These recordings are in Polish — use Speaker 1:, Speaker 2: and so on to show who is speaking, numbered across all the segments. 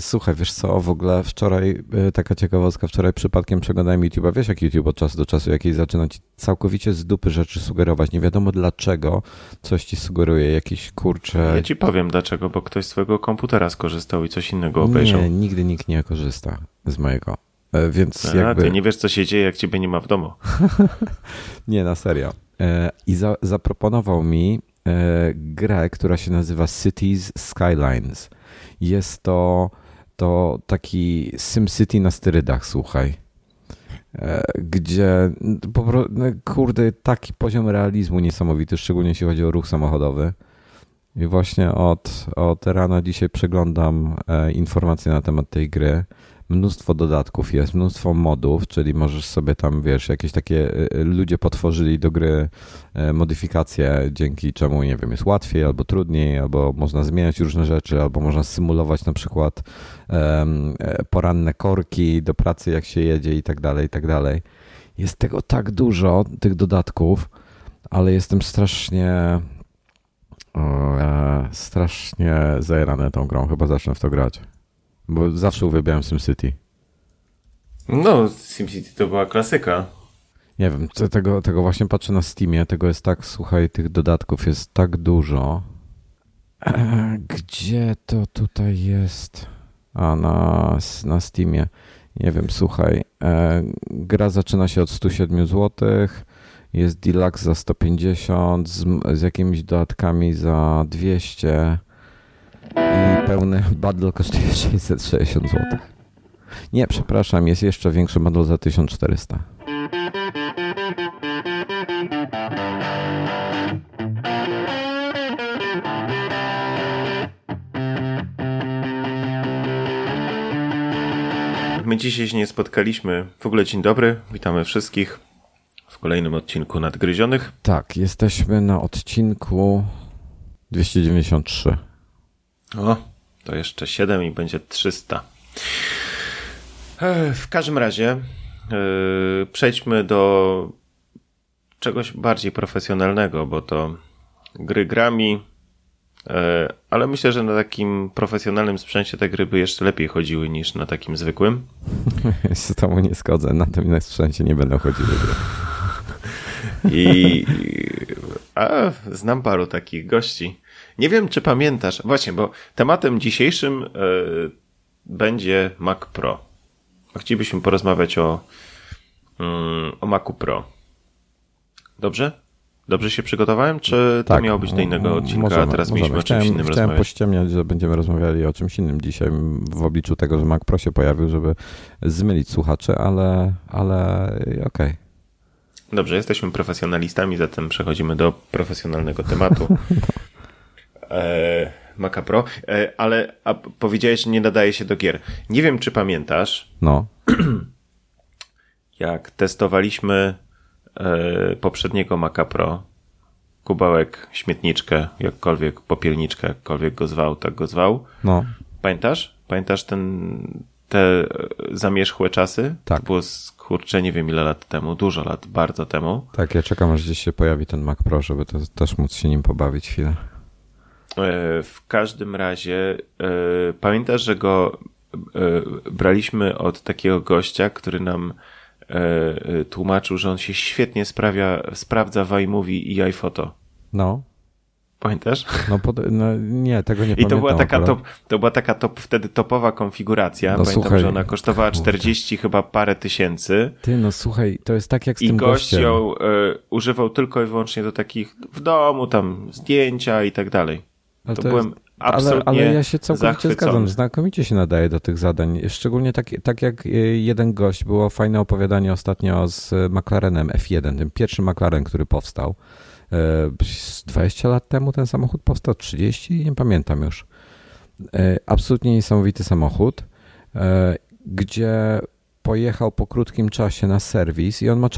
Speaker 1: słuchaj, wiesz co, w ogóle wczoraj, e, taka ciekawostka, wczoraj przypadkiem przeglądałem YouTube'a, wiesz jak YouTube od czasu do czasu jakiś zaczyna ci całkowicie z dupy rzeczy sugerować, nie wiadomo dlaczego coś ci sugeruje, jakiś kurcze...
Speaker 2: Ja ci powiem dlaczego, bo ktoś z twojego komputera skorzystał i coś innego obejrzał.
Speaker 1: Nie, nigdy nikt nie korzysta z mojego, e, więc
Speaker 2: A,
Speaker 1: jakby...
Speaker 2: ty nie wiesz co się dzieje, jak ciebie nie ma w domu.
Speaker 1: nie, na serio. E, I za, zaproponował mi grę, która się nazywa Cities Skylines. Jest to, to taki SimCity na sterydach, słuchaj. E, gdzie no, kurde, taki poziom realizmu niesamowity, szczególnie jeśli chodzi o ruch samochodowy. I właśnie od, od rana dzisiaj przeglądam e, informacje na temat tej gry mnóstwo dodatków jest, mnóstwo modów, czyli możesz sobie tam, wiesz, jakieś takie y, y, ludzie potworzyli do gry e, modyfikacje, dzięki czemu, nie wiem, jest łatwiej albo trudniej, albo można zmieniać różne rzeczy, albo można symulować na przykład um, poranne korki do pracy, jak się jedzie i tak dalej, i tak dalej. Jest tego tak dużo, tych dodatków, ale jestem strasznie e, strasznie zajerany tą grą. Chyba zacznę w to grać. Bo zawsze uwielbiałem SimCity.
Speaker 2: No, SimCity to była klasyka.
Speaker 1: Nie wiem, tego, tego właśnie patrzę na Steamie, tego jest tak, słuchaj, tych dodatków jest tak dużo. E, gdzie to tutaj jest? A, na, na Steamie. Nie wiem, słuchaj, e, gra zaczyna się od 107 zł, jest deluxe za 150, z, z jakimiś dodatkami za 200 i pełny bundle kosztuje 660 zł. Nie, przepraszam, jest jeszcze większy bundle za 1400.
Speaker 2: My dzisiaj się nie spotkaliśmy. W ogóle dzień dobry, witamy wszystkich w kolejnym odcinku Nadgryzionych.
Speaker 1: Tak, jesteśmy na odcinku 293.
Speaker 2: O, to jeszcze 7 i będzie 300. W każdym razie yy, przejdźmy do czegoś bardziej profesjonalnego, bo to gry grami, yy, ale myślę, że na takim profesjonalnym sprzęcie te gry by jeszcze lepiej chodziły niż na takim zwykłym.
Speaker 1: Ja się z tobą nie zgodzę, na tym sprzęcie nie będą chodziły gry.
Speaker 2: I a, znam paru takich gości. Nie wiem, czy pamiętasz, właśnie, bo tematem dzisiejszym y, będzie Mac Pro. Chcielibyśmy porozmawiać o, y, o Macu Pro. Dobrze? Dobrze się przygotowałem, czy to tak, miało być do innego odcinka, możemy, a teraz możemy. mieliśmy chciałem, o czymś innym
Speaker 1: chciałem
Speaker 2: rozmawiać?
Speaker 1: pościemniać, że będziemy rozmawiali o czymś innym dzisiaj w obliczu tego, że Mac Pro się pojawił, żeby zmylić słuchaczy, ale, ale okej. Okay.
Speaker 2: Dobrze, jesteśmy profesjonalistami, zatem przechodzimy do profesjonalnego tematu. e, Maca Pro, e, ale a powiedziałeś, że nie nadaje się do gier. Nie wiem, czy pamiętasz.
Speaker 1: No.
Speaker 2: Jak testowaliśmy e, poprzedniego Maca Pro, kubełek, śmietniczkę, jakkolwiek, popielniczkę, jakkolwiek go zwał, tak go zwał.
Speaker 1: No.
Speaker 2: Pamiętasz? Pamiętasz ten, te zamierzchłe czasy?
Speaker 1: Tak.
Speaker 2: To było, kurczę, nie wiem ile lat temu, dużo lat, bardzo temu.
Speaker 1: Tak, ja czekam, aż gdzieś się pojawi ten Mac Pro, żeby to, też móc się nim pobawić chwilę. E,
Speaker 2: w każdym razie e, pamiętasz, że go e, braliśmy od takiego gościa, który nam tłumaczył, że on się świetnie sprawia, sprawdza w iMovie i iPhoto.
Speaker 1: No.
Speaker 2: Pamiętasz?
Speaker 1: No, pod, no, nie, tego nie
Speaker 2: I
Speaker 1: pamiętam.
Speaker 2: to była taka, top, to była taka top, wtedy topowa konfiguracja. No, Pamiętam, słuchaj, że ona kosztowała 40 kurde. chyba parę tysięcy.
Speaker 1: Ty, no słuchaj, to jest tak jak z
Speaker 2: I
Speaker 1: tym
Speaker 2: gość
Speaker 1: gościem.
Speaker 2: ją y, używał tylko i wyłącznie do takich w domu, tam zdjęcia i tak dalej.
Speaker 1: Ale
Speaker 2: to,
Speaker 1: to
Speaker 2: byłem
Speaker 1: jest,
Speaker 2: absolutnie
Speaker 1: ale, ale ja się całkowicie
Speaker 2: zachwycony.
Speaker 1: zgadzam. Znakomicie się nadaje do tych zadań. Szczególnie tak, tak jak jeden gość, było fajne opowiadanie ostatnio z McLarenem F1, tym pierwszym McLaren, który powstał. 20 lat temu ten samochód powstał, 30, nie pamiętam już. Absolutnie niesamowity samochód, gdzie pojechał po krótkim czasie na serwis i on ma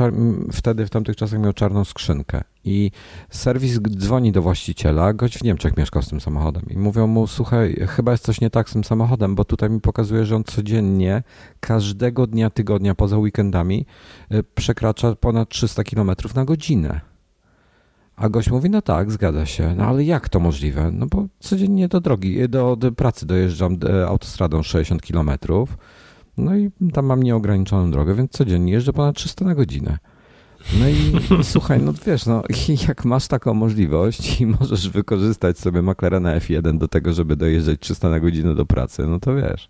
Speaker 1: wtedy w tamtych czasach miał czarną skrzynkę i serwis dzwoni do właściciela, gość w Niemczech mieszkał z tym samochodem i mówią mu, słuchaj, chyba jest coś nie tak z tym samochodem, bo tutaj mi pokazuje, że on codziennie, każdego dnia tygodnia poza weekendami przekracza ponad 300 km na godzinę. A gość mówi, no tak, zgadza się. No ale jak to możliwe? No bo codziennie do drogi, do, do pracy dojeżdżam autostradą 60 kilometrów. No i tam mam nieograniczoną drogę, więc codziennie jeżdżę ponad 300 na godzinę. No i, i słuchaj, no wiesz, no jak masz taką możliwość i możesz wykorzystać sobie McLarena F1 do tego, żeby dojeżdżać 300 na godzinę do pracy, no to wiesz.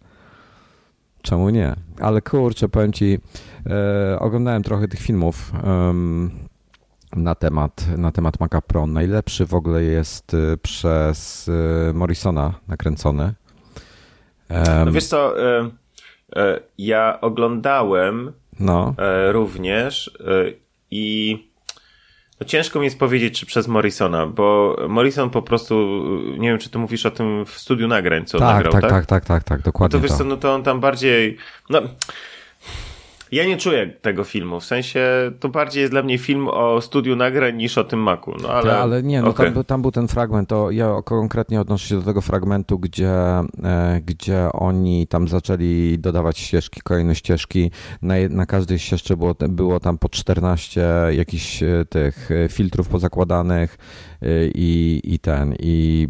Speaker 1: Czemu nie? Ale kurczę, powiem ci, e, oglądałem trochę tych filmów na temat, na temat Maca Pro. Najlepszy w ogóle jest e, przez e, Morrisona nakręcony.
Speaker 2: no wiesz co, e, e, ja oglądałem no. E, również i no ciężko mi jest powiedzieć, czy przez Morrisona, bo Morrison po prostu, nie wiem, czy ty mówisz o tym w studiu nagrań, co
Speaker 1: tak,
Speaker 2: nagrał,
Speaker 1: tak? Tak, tak, tak, tak, tak, dokładnie.
Speaker 2: No to wiesz co, no to on tam bardziej, no ja nie czuję tego filmu, w sensie to bardziej jest dla mnie film o studiu nagrań niż o tym maku. No ale,
Speaker 1: ale nie, no okay. tam, tam, był ten fragment, to ja konkretnie odnoszę się do tego fragmentu, gdzie, e, gdzie oni tam zaczęli dodawać ścieżki, kolejne ścieżki. Na, na każdej ścieżce było, było tam po 14 jakichś e, tych e, filtrów pozakładanych i, i ten, i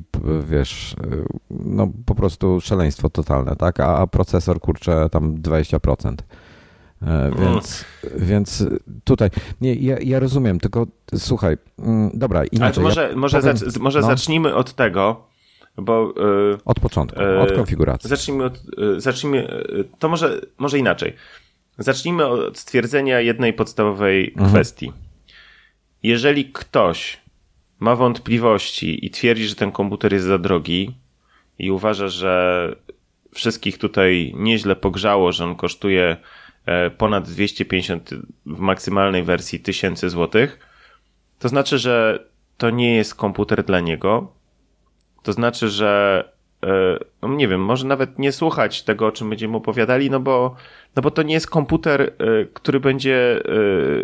Speaker 1: wiesz, no po prostu szaleństwo totalne, tak? A, a procesor kurczę tam 20%. E, więc, więc tutaj, nie, ja, ja rozumiem, tylko słuchaj, mm, dobra, inaczej.
Speaker 2: Ale może,
Speaker 1: ja
Speaker 2: może, powiem, zac może no. zacznijmy od tego, bo...
Speaker 1: Yy, od początku, yy, od konfiguracji.
Speaker 2: Zacznijmy od, zacznijmy, to może, może inaczej. Zacznijmy od stwierdzenia jednej podstawowej mhm. kwestii. Jeżeli ktoś ma wątpliwości i twierdzi, że ten komputer jest za drogi i uważa, że wszystkich tutaj nieźle pogrzało, że on kosztuje ponad 250 w maksymalnej wersji tysięcy złotych, to znaczy, że to nie jest komputer dla niego. To znaczy, że e, no nie wiem, może nawet nie słuchać tego, o czym będziemy opowiadali, no bo, no bo to nie jest komputer, e, który będzie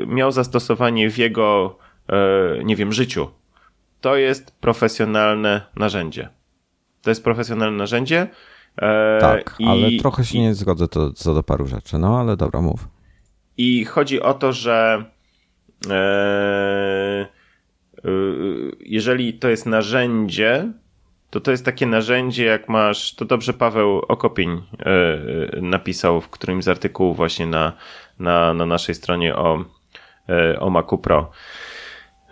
Speaker 2: miał zastosowanie w jego, nie wiem, życiu. To jest profesjonalne narzędzie. To jest profesjonalne narzędzie,
Speaker 1: E, tak, I, ale trochę się i, nie zgodzę to, co do paru rzeczy, no ale dobra, mów.
Speaker 2: I chodzi o to, że e, e, jeżeli to jest narzędzie, to to jest takie narzędzie, jak masz, to dobrze Paweł Okopień e, napisał w którymś z artykułów właśnie na, na, na naszej stronie o, e, o Macu Pro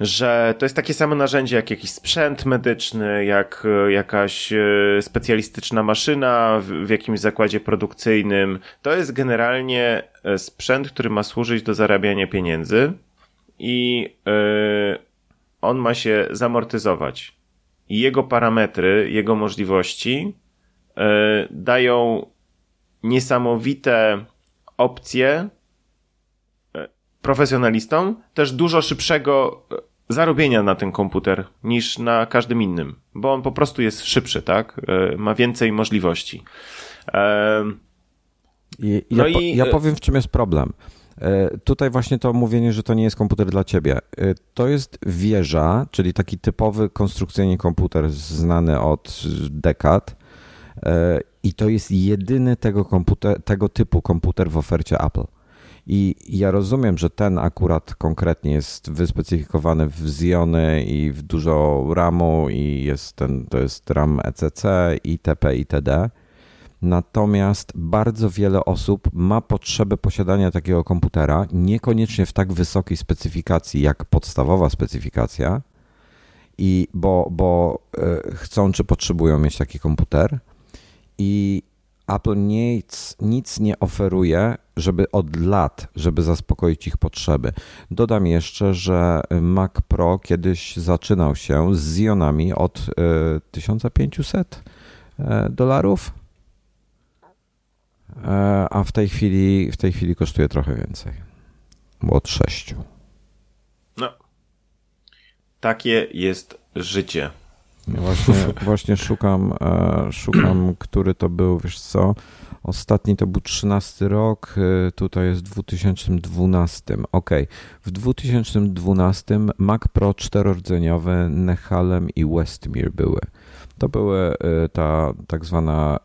Speaker 2: że to jest takie samo narzędzie jak jakiś sprzęt medyczny, jak e, jakaś e, specjalistyczna maszyna w, jakimś zakładzie produkcyjnym. To jest generalnie e, sprzęt, który ma służyć do zarabiania pieniędzy i on ma się zamortyzować. I jego parametry, jego możliwości dają niesamowite opcje profesjonalistom też dużo szybszego zarobienia na ten komputer niż na każdym innym, bo on po prostu jest szybszy, tak? E, ma więcej możliwości.
Speaker 1: I, no ja, i... ja powiem, w czym jest problem. E, tutaj właśnie to mówienie, że to nie jest komputer dla ciebie. E, to jest wieża, czyli taki typowy konstrukcyjnie komputer znany od dekad. I to jest jedyny tego, komputer, tego typu komputer w ofercie Apple. I ja rozumiem, że ten akurat konkretnie jest wyspecyfikowany w Ziony i w dużo RAMu i jest ten, to jest RAM ECC, itp. itd. Natomiast bardzo wiele osób ma potrzebę posiadania takiego komputera, niekoniecznie w tak wysokiej specyfikacji jak podstawowa specyfikacja, i bo, bo e, chcą czy potrzebują mieć taki komputer. I Apple nic, nic nie oferuje, żeby od lat, żeby zaspokoić ich potrzeby. Dodam jeszcze, że Mac Pro kiedyś zaczynał się z Zionami od 1500 e, e, dolarów, e, a w tej chwili w tej chwili kosztuje trochę więcej, bo od 6.
Speaker 2: No. Takie jest życie.
Speaker 1: Właśnie, właśnie szukam, e, szukam, który to był, wiesz co? Ostatni to był 13 rok, e, tutaj jest 2012. Ok, w 2012 Mac Pro czterordzeniowe Nehalem i Westmere były. To były e, ta tak zwana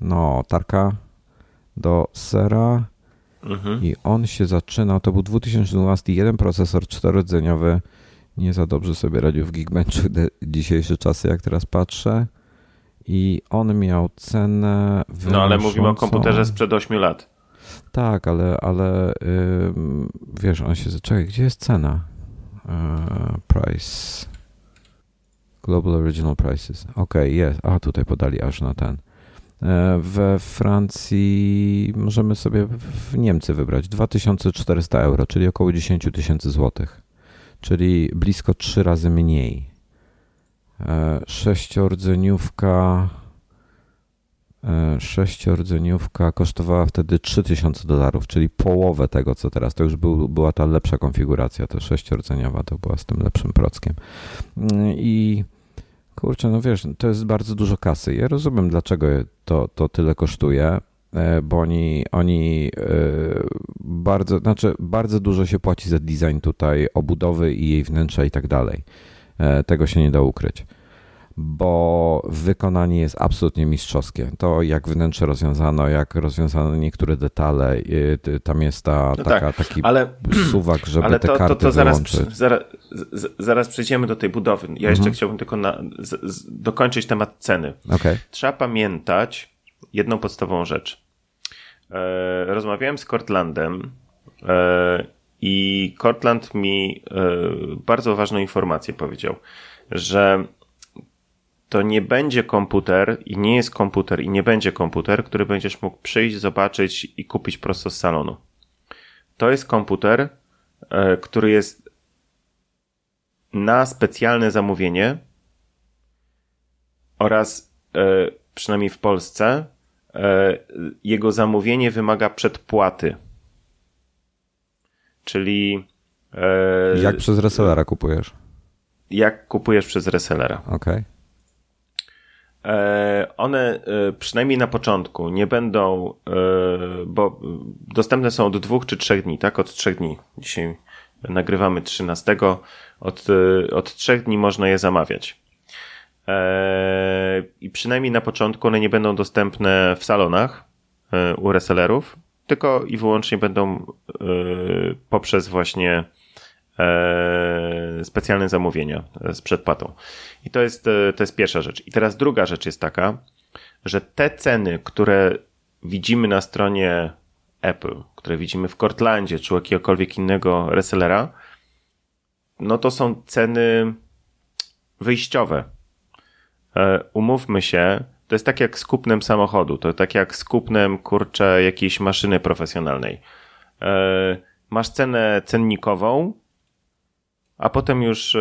Speaker 1: no, tarka do sera mhm. i on się zaczynał, to był 2012, jeden procesor czterodzeniowy nie za dobrze sobie radził w Geekbenchu dzisiejsze czasy, jak teraz patrzę. I on miał cenę.
Speaker 2: No ale mówimy o komputerze sprzed 8 lat.
Speaker 1: Tak, ale, ale yy, wiesz, on się. Czekaj, gdzie jest cena? Yy, price. Global Original Prices. Ok, jest. A tutaj podali aż na ten. E, we Francji możemy sobie w Niemcy wybrać 2400 euro, czyli około 10 tysięcy złotych, czyli blisko 3 razy mniej. E, sześciordzeniówka e, sześciordzeniówka kosztowała wtedy 3000 dolarów, czyli połowę tego, co teraz. To już był, była ta lepsza konfiguracja, to sześciordzeniowa to była z tym lepszym prockiem. I Kurczę, no wiesz, to jest bardzo dużo kasy. Ja rozumiem, dlaczego to, to tyle kosztuje, bo oni, oni e, bardzo, znaczy bardzo dużo się płaci za design tutaj, obudowy i jej wnętrza i tak dalej. E, tego się nie da ukryć bo wykonanie jest absolutnie mistrzowskie. To jak wnętrze rozwiązano, jak rozwiązano niektóre detale, tam jest ta, no taka, tak, taki ale, suwak, żeby ale to, te karty to, to zaraz,
Speaker 2: zaraz, zaraz przejdziemy do tej budowy. Ja jeszcze mhm. chciałbym tylko na, z, z, dokończyć temat ceny.
Speaker 1: Okay.
Speaker 2: Trzeba pamiętać jedną podstawową rzecz. E, rozmawiałem z Cortlandem e, i Cortland mi e, bardzo ważną informację powiedział, że to nie będzie komputer i nie jest komputer i nie będzie komputer, który będziesz mógł przyjść, zobaczyć i kupić prosto z salonu. To jest komputer, który jest na specjalne zamówienie oraz przynajmniej w Polsce jego zamówienie wymaga przedpłaty. Czyli
Speaker 1: jak przez resellera kupujesz?
Speaker 2: Jak kupujesz przez resellera.
Speaker 1: Okej. Okay.
Speaker 2: E, one e, przynajmniej na początku nie będą, e, bo dostępne są od dwóch czy trzech dni, tak? Od trzech dni. Dzisiaj nagrywamy 13. Od, od trzech dni można je zamawiać. I przynajmniej na początku one nie będą dostępne w salonach u resellerów, tylko i wyłącznie będą poprzez właśnie e, specjalne zamówienia z przedpłatą. I to jest, e, to jest pierwsza rzecz. I teraz druga rzecz jest taka, że te ceny, które widzimy na stronie Apple, które widzimy w Cortlandzie czy jakiegokolwiek innego resellera, no to są ceny wyjściowe. E, umówmy się, to jest tak jak z kupnem samochodu, to tak jak z kupnem, kurczę, jakiejś maszyny profesjonalnej. E, masz cenę cennikową, a potem już e,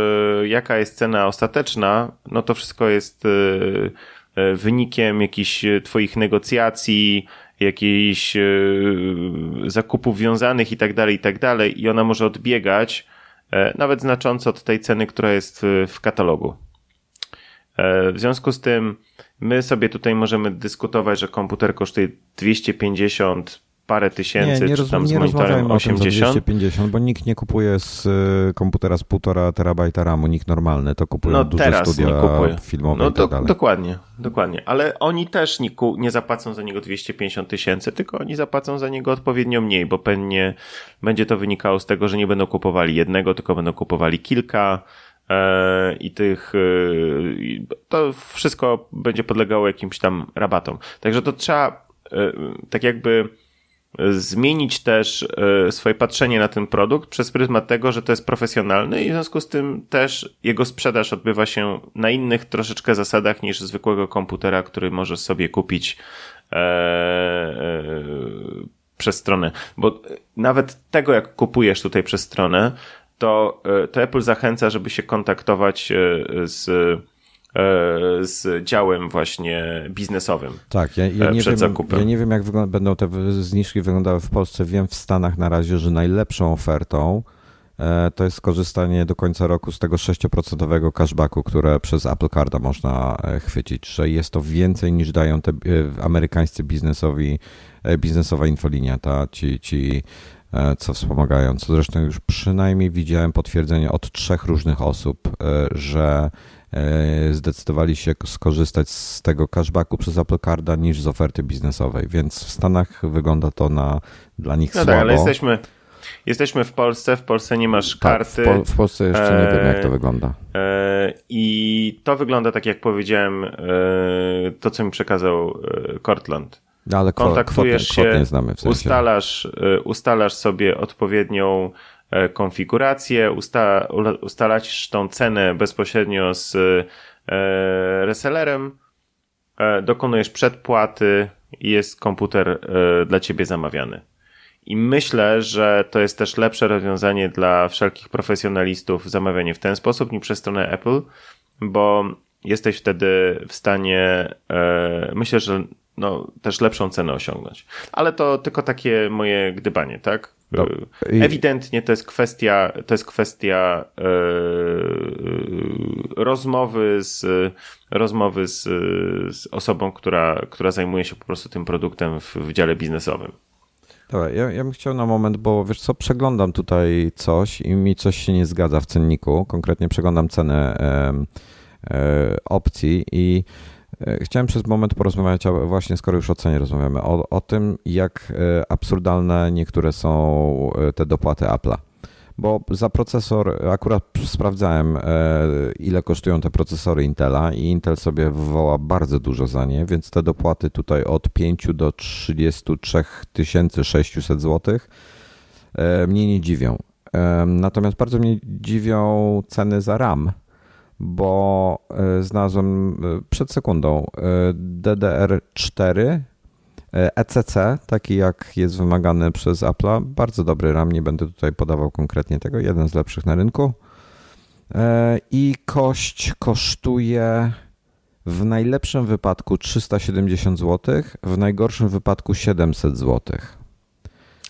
Speaker 2: jaka jest cena ostateczna, no to wszystko jest wynikiem jakichś twoich negocjacji, jakichś zakupów wiązanych i tak dalej, i tak dalej i ona może odbiegać nawet znacząco od tej ceny, która jest w katalogu. W związku z tym my sobie tutaj możemy dyskutować, że komputer kosztuje 250 parę tysięcy, nie, nie czy tam z monitorem 80.
Speaker 1: 250, bo nikt nie kupuje z y, komputera z 1,5 terabajta RAMu, nikt normalny, to kupuje no, duże teraz studia kupuje. filmowe no, i tak dalej.
Speaker 2: Dokładnie, dokładnie, ale oni też nie, nie zapłacą za niego 250 tysięcy, tylko oni zapłacą za niego odpowiednio mniej, bo pewnie będzie to wynikało z tego, że nie będą kupowali jednego, tylko będą kupowali kilka, e, i tych, e, to wszystko będzie podlegało jakimś tam rabatom. Także to trzeba e, tak jakby zmienić też e, swoje patrzenie na ten produkt przez pryzmat tego, że to jest profesjonalny i w związku z tym też jego sprzedaż odbywa się na innych troszeczkę zasadach niż zwykłego komputera, który możesz sobie kupić e, e, przez stronę. Bo nawet tego, jak kupujesz tutaj przez stronę, to, e, to Apple zachęca, żeby się kontaktować e, z E, z działem właśnie biznesowym.
Speaker 1: Tak, ja, ja, nie, wiem,
Speaker 2: zakupem.
Speaker 1: ja nie wiem, jak będą te zniżki wyglądały w Polsce. Wiem w Stanach na razie, że najlepszą ofertą to jest skorzystanie do końca roku z tego 6% cashbacku, które przez Apple Carda można chwycić, że jest to więcej niż dają te amerykańscy biznesowi, biznesowa infolinia, ta, ci, ci co wspomagają. Co zresztą już przynajmniej widziałem potwierdzenie od trzech różnych osób, że E, zdecydowali się skorzystać z tego cashbacku przez Apple Carda niż z oferty biznesowej, więc w Stanach wygląda to na dla nich no tak, słabo.
Speaker 2: Tak, ale jesteśmy, jesteśmy w Polsce, w Polsce nie masz
Speaker 1: tak,
Speaker 2: karty.
Speaker 1: W, po, w Polsce jeszcze nie wiem, jak to wygląda.
Speaker 2: I to wygląda tak, jak powiedziałem, to co mi przekazał Cortland.
Speaker 1: No, ale
Speaker 2: Kontaktujesz
Speaker 1: kwot, kwot
Speaker 2: się,
Speaker 1: znamy w sensie.
Speaker 2: ustalasz, ustalasz sobie odpowiednią konfigurację, usta, ustalasz tą cenę bezpośrednio z resellerem, dokonujesz przedpłaty i jest komputer dla ciebie zamawiany. I myślę, że to jest też lepsze rozwiązanie dla wszelkich profesjonalistów zamawianie w ten sposób niż przez stronę Apple, bo jesteś wtedy w stanie, e, myślę, że no, też lepszą cenę osiągnąć. Ale to tylko takie moje gdybanie, tak?
Speaker 1: No,
Speaker 2: I... Ewidentnie to jest kwestia, to jest kwestia e, rozmowy z, rozmowy z, z osobą, która, która zajmuje się po prostu tym produktem w, w dziale biznesowym.
Speaker 1: Dobra, ja, ja bym chciał na moment, bo wiesz co, przeglądam tutaj coś i mi coś się nie zgadza w cenniku. Konkretnie przeglądam cenę e, e, opcji i chciałem przez moment porozmawiać, właśnie skoro już o cenie rozmawiamy, o, o tym, jak e, absurdalne niektóre są e, te dopłaty Apple'a bo za procesor akurat sprawdzałem, e, ile kosztują te procesory Intela i Intel sobie wywoła bardzo dużo za nie, więc te dopłaty tutaj od 5 do 33 600 zł mnie nie dziwią. E, natomiast bardzo mnie dziwią ceny za RAM, bo e, znalazłem przed sekundą DDR4 ECC, taki jak jest wymagany przez Apple'a, bardzo dobry RAM, nie będę tutaj podawał konkretnie tego, jeden z lepszych na rynku. E, I kość kosztuje w najlepszym wypadku 370 zł, w najgorszym wypadku 700 zł.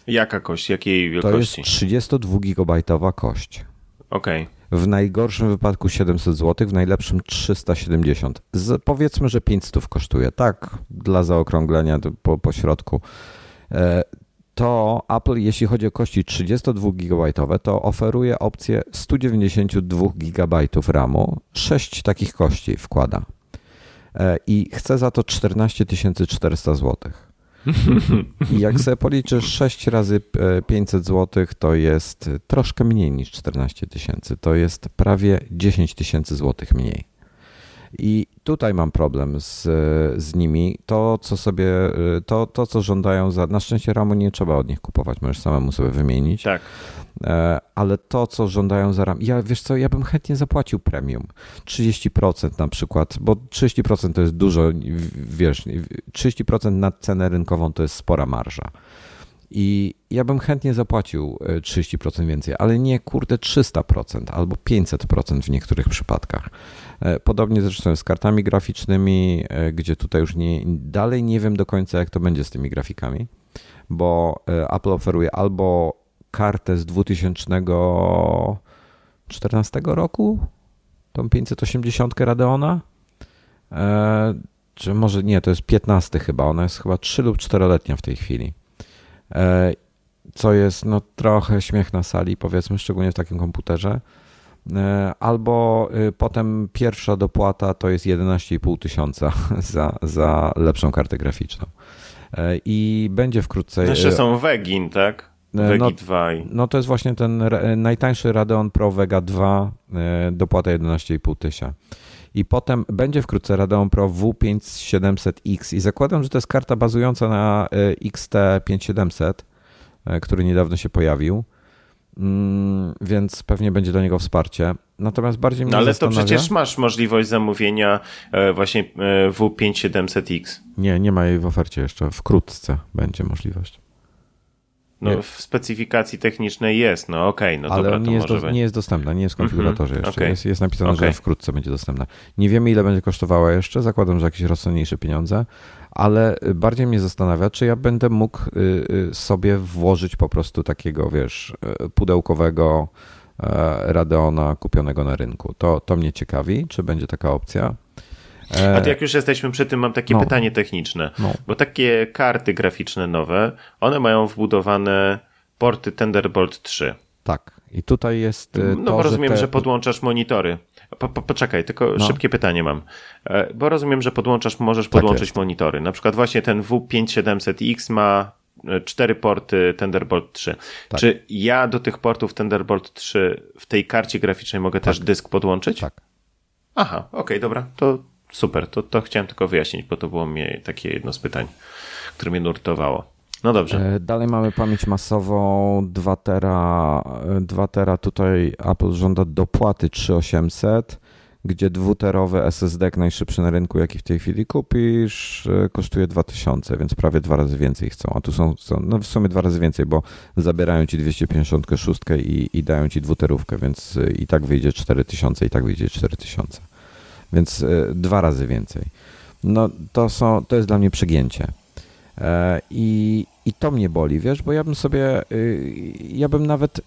Speaker 2: Jaka kość? Jakiej wielkości?
Speaker 1: To jest 32 gigabajtowa kość.
Speaker 2: Okej. Okay
Speaker 1: w najgorszym wypadku 700 zł, w najlepszym 370. Z, powiedzmy, że 500 kosztuje, tak, dla zaokrąglenia po, po środku. E, to Apple, jeśli chodzi o kości 32 GB, to oferuje opcję 192 GB RAMu. 6 takich kości wkłada. E, I chce za to 14 400 zł. I jak sobie policzysz 6 razy 500 e, zł, to jest troszkę mniej niż 14 tysięcy. To jest prawie 10 tysięcy złotych mniej. I tutaj mam problem z, z nimi. To, co sobie, to, to, co żądają za. Na szczęście ramu nie trzeba od nich kupować, możesz samemu sobie wymienić.
Speaker 2: Tak.
Speaker 1: E, ale to, co żądają za ram. Ja wiesz co, ja bym chętnie zapłacił premium. 30% na przykład, bo 30% to jest dużo, wiesz, 30% na cenę rynkową to jest spora marża. I ja bym chętnie zapłacił 30% e, więcej, ale nie kurde 300% albo 500% w niektórych przypadkach. E, podobnie zresztą z kartami graficznymi, e, gdzie tutaj już nie, dalej nie wiem do końca, jak to będzie z tymi grafikami, bo Apple oferuje albo kartę z 2014 roku, tą 580 Radeona, czy może nie, to jest 15 chyba, ona jest chyba 3 lub 4-letnia w tej chwili. E, co jest no, trochę śmiech na sali, powiedzmy, szczególnie w takim komputerze. E, albo y, potem pierwsza dopłata to jest 11,5 tysiąca za, za lepszą kartę graficzną. E, I będzie wkrótce.
Speaker 2: Jeszcze są Wegin, tak? Vega no, 2.
Speaker 1: No to jest właśnie ten najtańszy Radeon Pro Vega 2, dopłata 11,5 tysiąca. I potem będzie wkrótce Radeon Pro W5700X i zakładam, że to jest karta bazująca na e, XT5700, e, który niedawno się pojawił. Mm, więc pewnie będzie do niego wsparcie. Natomiast bardziej mnie
Speaker 2: no, ale to przecież masz możliwość zamówienia e, właśnie W5700X.
Speaker 1: Nie, nie ma jej w ofercie jeszcze. Wkrótce będzie możliwość.
Speaker 2: No, w specyfikacji technicznej jest, no okej, okay, no
Speaker 1: Ale
Speaker 2: dobra,
Speaker 1: nie, jest
Speaker 2: do,
Speaker 1: nie jest dostępna, nie jest w konfiguratorze mm -hmm, jeszcze.
Speaker 2: Okay.
Speaker 1: Jest, jest napisane, okay. że wkrótce będzie dostępna. Nie wiemy, ile będzie kosztowała jeszcze, zakładam, że jakieś rozsądniejsze pieniądze, ale bardziej mnie zastanawia, czy ja będę mógł y, y, sobie włożyć po prostu takiego, wiesz, y, pudełkowego e, Radeona kupionego na rynku. To, to mnie ciekawi, czy będzie taka opcja.
Speaker 2: A jak już jesteśmy przy tym, mam takie no. pytanie techniczne. No. Bo takie karty graficzne nowe, one mają wbudowane porty Thunderbolt 3.
Speaker 1: Tak. I tutaj jest.
Speaker 2: E, no bo rozumiem, że, te... że podłączasz monitory. Po, po, poczekaj, tylko no. szybkie pytanie mam. E, bo rozumiem, że podłączasz, możesz tak podłączyć monitory. Na przykład właśnie ten W5700X ma cztery porty Thunderbolt 3. Tak. Czy ja do tych portów Thunderbolt 3 w tej karcie graficznej mogę tak. też dysk podłączyć?
Speaker 1: Tak.
Speaker 2: Aha, okej, okay, dobra, to super, to, to chciałem tylko wyjaśnić, bo to było mnie takie jedno z pytań, które mnie nurtowało. No dobrze.
Speaker 1: E, dalej mamy pamięć masową 2 tera, 2 tera tutaj Apple żąda dopłaty 3800 gdzie dwuterowy SSD najszybszy na rynku, jaki w tej chwili kupisz, e, kosztuje 2000, więc prawie dwa razy więcej chcą. A tu są, są no w sumie dwa razy więcej, bo zabierają ci 256 i, i dają ci dwuterówkę, więc e, i tak wyjdzie 4000 i tak wyjdzie 4000. Więc y, dwa razy więcej. No to, są, to jest dla mnie przegięcie. E, I, I to mnie boli, wiesz, bo ja bym sobie, y, ja bym nawet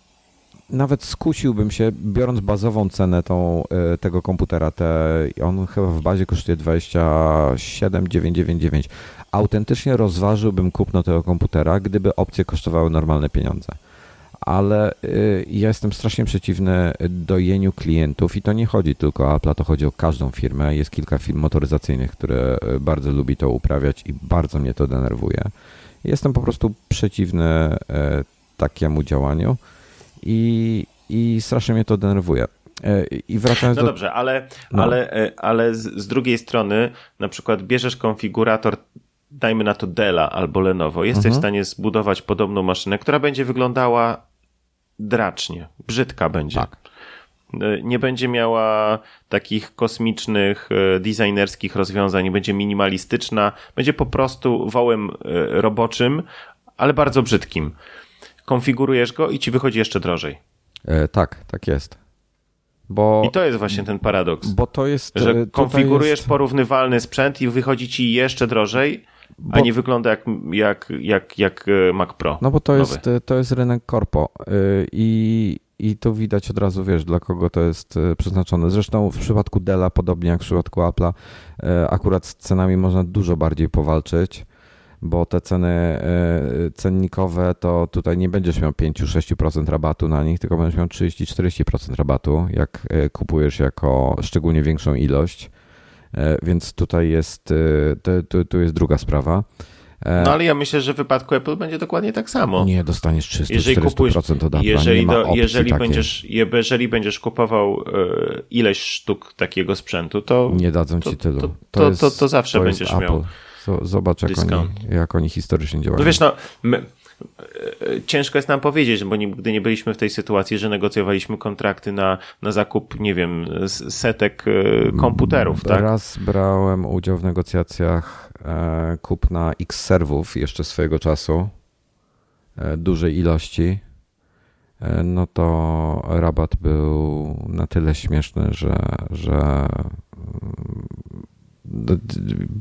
Speaker 1: nawet skusiłbym się, biorąc bazową cenę tą, e, tego komputera, te, on chyba w bazie kosztuje 27,999. Autentycznie rozważyłbym kupno tego komputera, gdyby opcje kosztowały normalne pieniądze. Ale y, ja jestem strasznie przeciwny dojeniu klientów i to nie chodzi tylko o Apple, to chodzi o każdą firmę. Jest kilka firm motoryzacyjnych, które y, bardzo lubi to uprawiać i bardzo mnie to denerwuje. Jestem po prostu przeciwny e, takiemu działaniu i, i strasznie mnie to denerwuje. I wracając
Speaker 2: no
Speaker 1: do...
Speaker 2: dobrze, ale, no. ale, ale z, z, drugiej strony, na przykład bierzesz konfigurator, dajmy na to Della albo Lenovo, jesteś mhm. w stanie zbudować podobną maszynę, która będzie wyglądała dracznie, brzydka będzie. Tak. E, nie będzie miała takich kosmicznych, designerskich rozwiązań, nie będzie minimalistyczna, będzie po prostu wołem roboczym, ale bardzo brzydkim konfigurujesz go i ci wychodzi jeszcze drożej.
Speaker 1: E, tak, tak jest. Bo,
Speaker 2: I to jest właśnie ten paradoks.
Speaker 1: Bo to jest.
Speaker 2: Że e, konfigurujesz jest... porównywalny sprzęt i wychodzi ci jeszcze drożej, bo... a nie wygląda jak, jak, jak, jak e, Mac Pro.
Speaker 1: No bo to jest, to jest rynek korpo. E, I, I to widać od razu, wiesz, dla kogo to jest przeznaczone. Zresztą w przypadku Della, podobnie jak w przypadku Apple'a, akurat z cenami można dużo bardziej powalczyć bo te ceny e, cennikowe to tutaj nie będziesz miał 5-6% rabatu na nich, tylko będziesz miał 30-40% rabatu, jak e, kupujesz jako szczególnie większą ilość. E, więc tutaj jest, to, to, jest druga sprawa.
Speaker 2: No ale ja myślę, że w wypadku Apple będzie dokładnie tak samo.
Speaker 1: Nie, dostaniesz 300 jeżeli kupujesz, od Apple, jeżeli, do,
Speaker 2: jeżeli będziesz, jeżeli będziesz kupował ileś sztuk takiego sprzętu, to
Speaker 1: nie dadzą ci
Speaker 2: to,
Speaker 1: tylu.
Speaker 2: To, to, to, to zawsze będziesz miał.
Speaker 1: Zobacz, jak oni, jak oni historycznie działają.
Speaker 2: No wiesz, no, my, e, ciężko jest nam powiedzieć, bo nigdy nie byliśmy w tej sytuacji, że negocjowaliśmy kontrakty na, na zakup, nie wiem, setek e, komputerów, tak?
Speaker 1: Raz brałem udział w negocjacjach e, kupna X serwów jeszcze swojego czasu, dużej ilości. No to rabat był na tyle śmieszny, że, że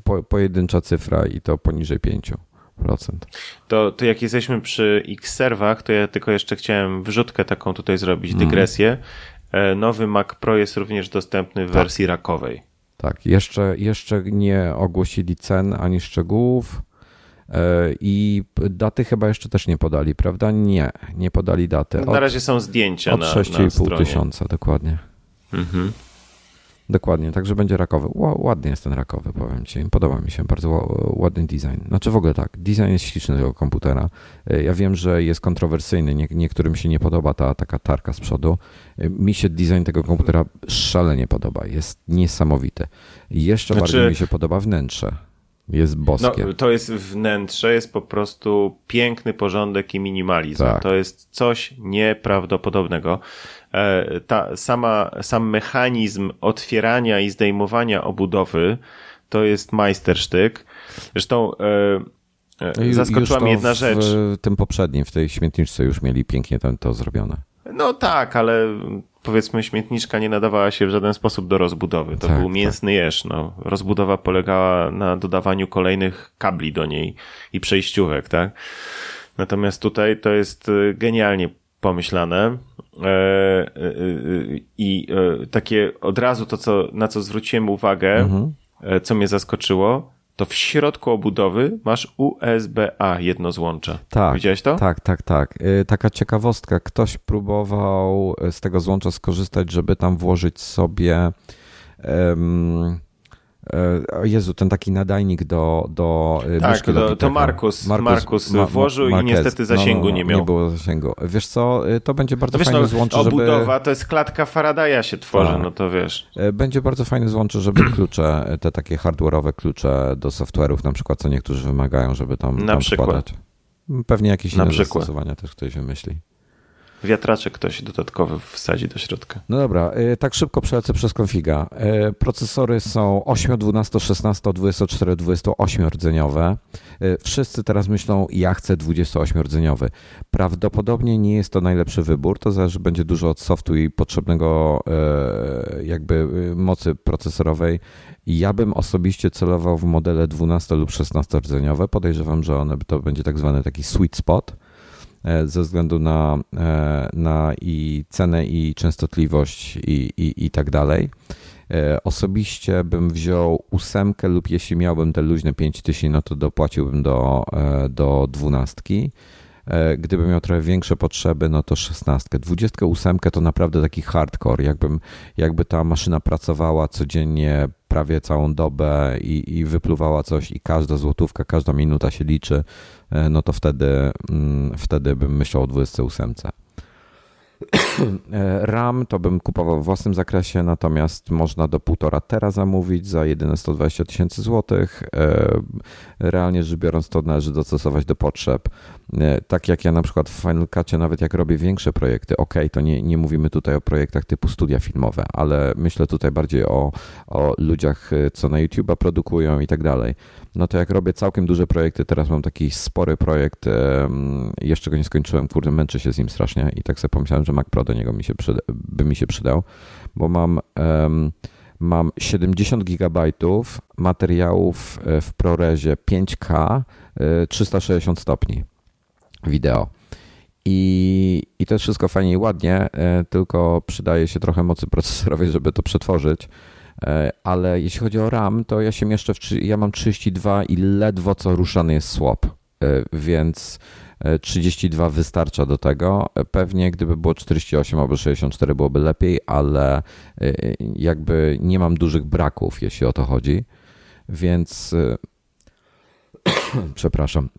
Speaker 1: po, pojedyncza cyfra i to poniżej 5%.
Speaker 2: To, to jak jesteśmy przy X-serwach, to ja tylko jeszcze chciałem wrzutkę taką tutaj zrobić, mhm. dygresję. Mm. Nowy Mac Pro jest również dostępny w tak. wersji rakowej.
Speaker 1: Tak, jeszcze, jeszcze nie ogłosili cen ani szczegółów e, i daty chyba jeszcze też nie podali, prawda? Nie, nie podali daty.
Speaker 2: Od, na razie są zdjęcia
Speaker 1: od na, 6,5 tysiąca dokładnie. Mhm. Dokładnie, także będzie rakowy. Ładny jest ten rakowy, powiem Ci. Podoba mi się, bardzo ładny design. Znaczy w ogóle tak, design jest śliczny tego komputera. E, ja wiem, że jest kontrowersyjny, Nie, niektórym się nie podoba ta taka tarka z przodu. E, mi się design tego komputera szalenie podoba, jest niesamowity. Jeszcze znaczy... bardziej mi się podoba wnętrze. Jest boskie.
Speaker 2: No, to jest wnętrze, jest po prostu piękny porządek i minimalizm. Tak. To jest coś nieprawdopodobnego. E, ta sama, sam mechanizm otwierania i zdejmowania obudowy to jest majstersztyk. Zresztą e, e zaskoczyła mnie jedna rzecz.
Speaker 1: W tym poprzednim, w tej śmietniczce już mieli pięknie to, to zrobione.
Speaker 2: No tak, ale powiedzmy śmietniczka nie nadawała się w żaden sposób do rozbudowy. To tak, był mięsny tak. jeż. No. Rozbudowa polegała na dodawaniu kolejnych kabli do niej i przejściówek, tak? Natomiast tutaj to jest e, genialnie pomyślane. E, e, I takie od razu to, co, na co zwróciłem uwagę, mhm. co mnie zaskoczyło, to w środku obudowy masz USB-A jedno złącze. Tak. Widziałeś to?
Speaker 1: Tak, tak, tak. Taka ciekawostka. Ktoś próbował z tego złącza skorzystać, żeby tam włożyć sobie um, E, Jezu, ten taki nadajnik do, do
Speaker 2: e, tak, myszki do, to Markus, Markus, Markus ma, włożył ma, i niestety zasięgu no, no, nie miał.
Speaker 1: Nie było zasięgu. Wiesz co, e, to będzie bardzo wiesz, fajny no, złącze,
Speaker 2: obudowa żeby... to jest klatka Faradaya się tworzy, tak. no to wiesz.
Speaker 1: Będzie bardzo fajny złącze, żeby klucze, te takie hardware'owe klucze do software'ów na przykład, co niektórzy wymagają, żeby tam, na tam przykład. Pewnie jakieś na inne przykład. zastosowania też ktoś wymyśli
Speaker 2: wiatraczek ktoś dodatkowy wsadzi do środka.
Speaker 1: No dobra, y, tak szybko przelecę przez konfiga. Y, procesory są 8, 12, 16, 24, 28 rdzeniowe. Wszyscy teraz myślą, ja chcę 28 rdzeniowy. Prawdopodobnie nie jest to najlepszy wybór, to zależy będzie dużo od softu i potrzebnego jakby mocy procesorowej. Ja bym osobiście celował w modele 12 lub 16 rdzeniowe. Podejrzewam, że one to będzie tak zwany taki sweet spot E, ze względu na, e, na i cenę, i częstotliwość, i, i, i tak dalej. E, osobiście bym wziął ósemkę lub jeśli miałbym te luźne 5000, no to dopłaciłbym do, do dwunastki. Gdybym miał trochę większe potrzeby, no to 16. 28 to naprawdę taki hardcore. Jakbym, jakby ta maszyna pracowała codziennie prawie całą dobę i, i wypluwała coś i każda złotówka, każda minuta się liczy, E, no to wtedy, mm, wtedy bym myślał o 28. E, RAM to bym kupował w własnym zakresie, natomiast można do 1,5 tera zamówić za jedyne 120 tysięcy złotych. E, realnie rzecz biorąc, to należy dostosować do potrzeb. Tak jak ja na przykład w Final Cutie, nawet jak robię większe projekty, ok, to nie, nie mówimy tutaj o projektach typu studia filmowe, ale myślę tutaj bardziej o, o ludziach, co na YouTube'a produkują i tak dalej no to jak robię całkiem duże projekty, teraz mam taki spory projekt, jeszcze go nie skończyłem, kurde, męczę się z nim strasznie i tak sobie pomyślałem, że Mac Pro do niego mi się przyda, by mi się przydał, bo mam, mam 70 gigabajtów materiałów e, w ProResie 5K 360 e, stopni wideo. I, I to jest wszystko fajnie i ładnie, e, tylko przydaje się trochę mocy procesorowej, żeby to przetworzyć. E, ale jeśli chodzi o RAM, to ja się mieszczę w, ja mam 32 i ledwo co ruszany jest swap, więc 32 e, wystarcza do tego. Pewnie gdyby było 48 albo 64 byłoby lepiej, ale jakby nie mam dużych braków, jeśli o to chodzi. Więc przepraszam.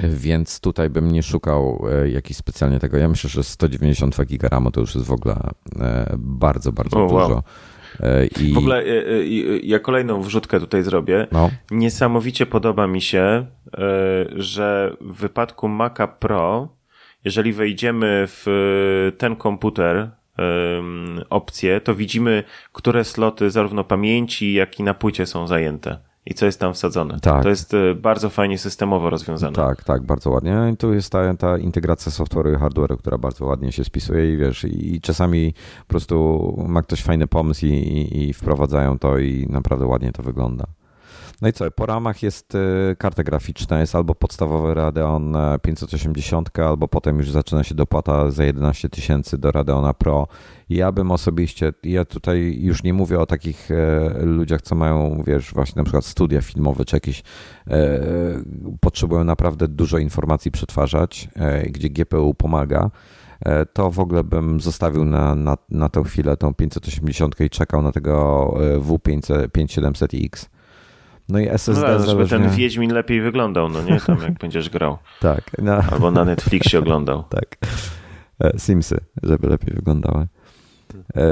Speaker 1: Więc tutaj bym nie szukał jakiś specjalnie tego. Ja myślę, że 192 GB to już jest w ogóle bardzo, bardzo dużo. Wow.
Speaker 2: E, I... W ogóle e, e, ja kolejną wrzutkę tutaj zrobię. No. Niesamowicie podoba mi się, że w wypadku Maca Pro, jeżeli wejdziemy w ten komputer, opcje, to widzimy, które sloty zarówno pamięci, jak i na płycie są zajęte i co jest tam wsadzone. Tak. To jest y, bardzo fajnie systemowo rozwiązane.
Speaker 1: Tak, tak, bardzo ładnie. I tu jest ta, ta integracja software'u i hardware'u, która bardzo ładnie się spisuje i wiesz, i czasami po prostu ma ktoś fajny pomysł i, i, i wprowadzają to i naprawdę ładnie to wygląda. No i co, po ramach jest y, karta graficzna, jest albo podstawowy Radeon 580, e, albo potem już zaczyna się dopłata za 11 tysięcy do Radeona Pro. Ja bym osobiście, ja tutaj już nie mówię o takich e, ludziach, co mają, wiesz, właśnie na przykład studia filmowe, czy jakieś e, potrzebują naprawdę dużo informacji przetwarzać, gdzie GPU pomaga to w ogóle bym zostawił na, na, na tę chwilę tą 580 i czekał na tego W5700X. No i SSD no,
Speaker 2: zależnie... żeby ten Wiedźmin lepiej wyglądał, no nie? Tam jak będziesz grał.
Speaker 1: tak.
Speaker 2: No. Albo na Netflixie oglądał.
Speaker 1: tak. E, Simsy, żeby lepiej wyglądały. E,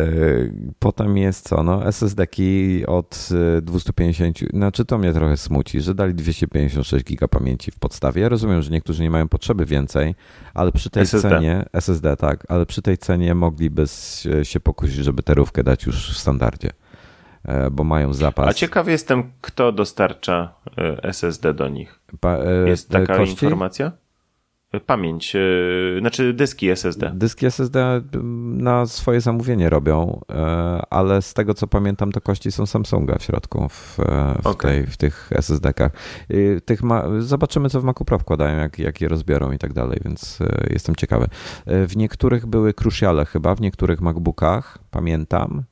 Speaker 1: potem jest co? No, SSD-ki od 250, znaczy to mnie trochę smuci, że dali 256 giga pamięci w podstawie. Ja rozumiem, że niektórzy nie mają potrzeby więcej, ale przy tej SSD. cenie, SSD tak, ale przy tej cenie mogliby się pokusić, żeby terówkę dać już w standardzie. E, bo mają zapas.
Speaker 2: A ciekaw jestem, kto dostarcza e, SSD do nich. Pa, e, Jest taka kości? informacja? Pamięć, znaczy dyski SSD.
Speaker 1: Dyski SSD na swoje zamówienie robią, ale z tego co pamiętam, to kości są Samsunga w środku w, w, okay. tej, w tych SSD-kach. Tych ma, zobaczymy, co w Macu Pro wkładają, jak, jak je rozbiorą i tak dalej, więc jestem ciekawy. W niektórych były Cruciale chyba, w niektórych MacBookach, pamiętam, E,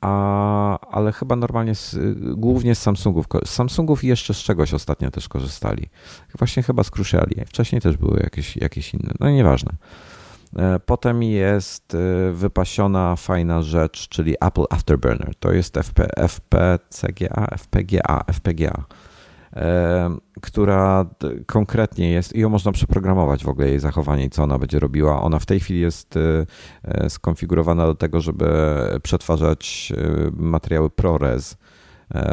Speaker 1: a, ale chyba normalnie z, głównie z Samsungów. Z Samsungów i jeszcze z czegoś ostatnio też korzystali. Właśnie chyba z. Wcześniej też były jakieś, jakieś inne. No nieważne. Potem jest wypasiona fajna rzecz, czyli Apple Afterburner. To jest FP, FPCGA, FPGA, FPGA która konkretnie jest i ją można przeprogramować w ogóle jej zachowanie i co ona będzie robiła. Ona w tej chwili jest y, y, skonfigurowana do tego, żeby przetwarzać materiały ProRes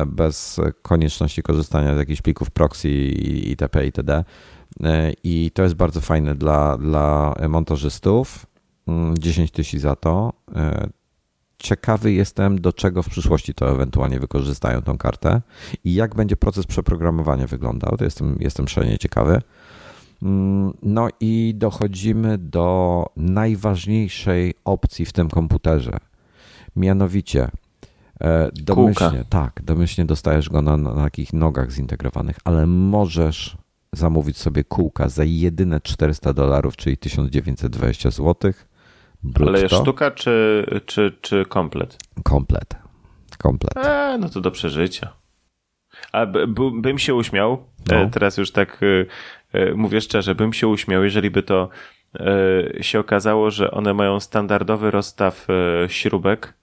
Speaker 1: bez konieczności korzystania z jakichś plików proxy itp. itd. I to jest bardzo fajne dla, dla montażystów. 10 mm, tysięcy za to ciekawy jestem, do czego w przyszłości to ewentualnie wykorzystają tą kartę i jak będzie proces przeprogramowania wyglądał. To jestem, jestem szalenie ciekawy. Mm, no i dochodzimy do najważniejszej opcji w tym komputerze. Mianowicie e, domyślnie, Kółka. tak, domyślnie dostajesz go na, na takich nogach zintegrowanych, ale możesz zamówić sobie kółka za jedyne 400 dolarów, czyli 1920 złotych
Speaker 2: Brutto? Ale sztuka czy, czy, czy komplet?
Speaker 1: Komplet. Komplet.
Speaker 2: A, no to do przeżycia. A bym się uśmiał, e, no. teraz już tak e, e, mówię szczerze, bym się uśmiał, jeżeli by to się okazało, że one mają standardowy rozstaw śrubek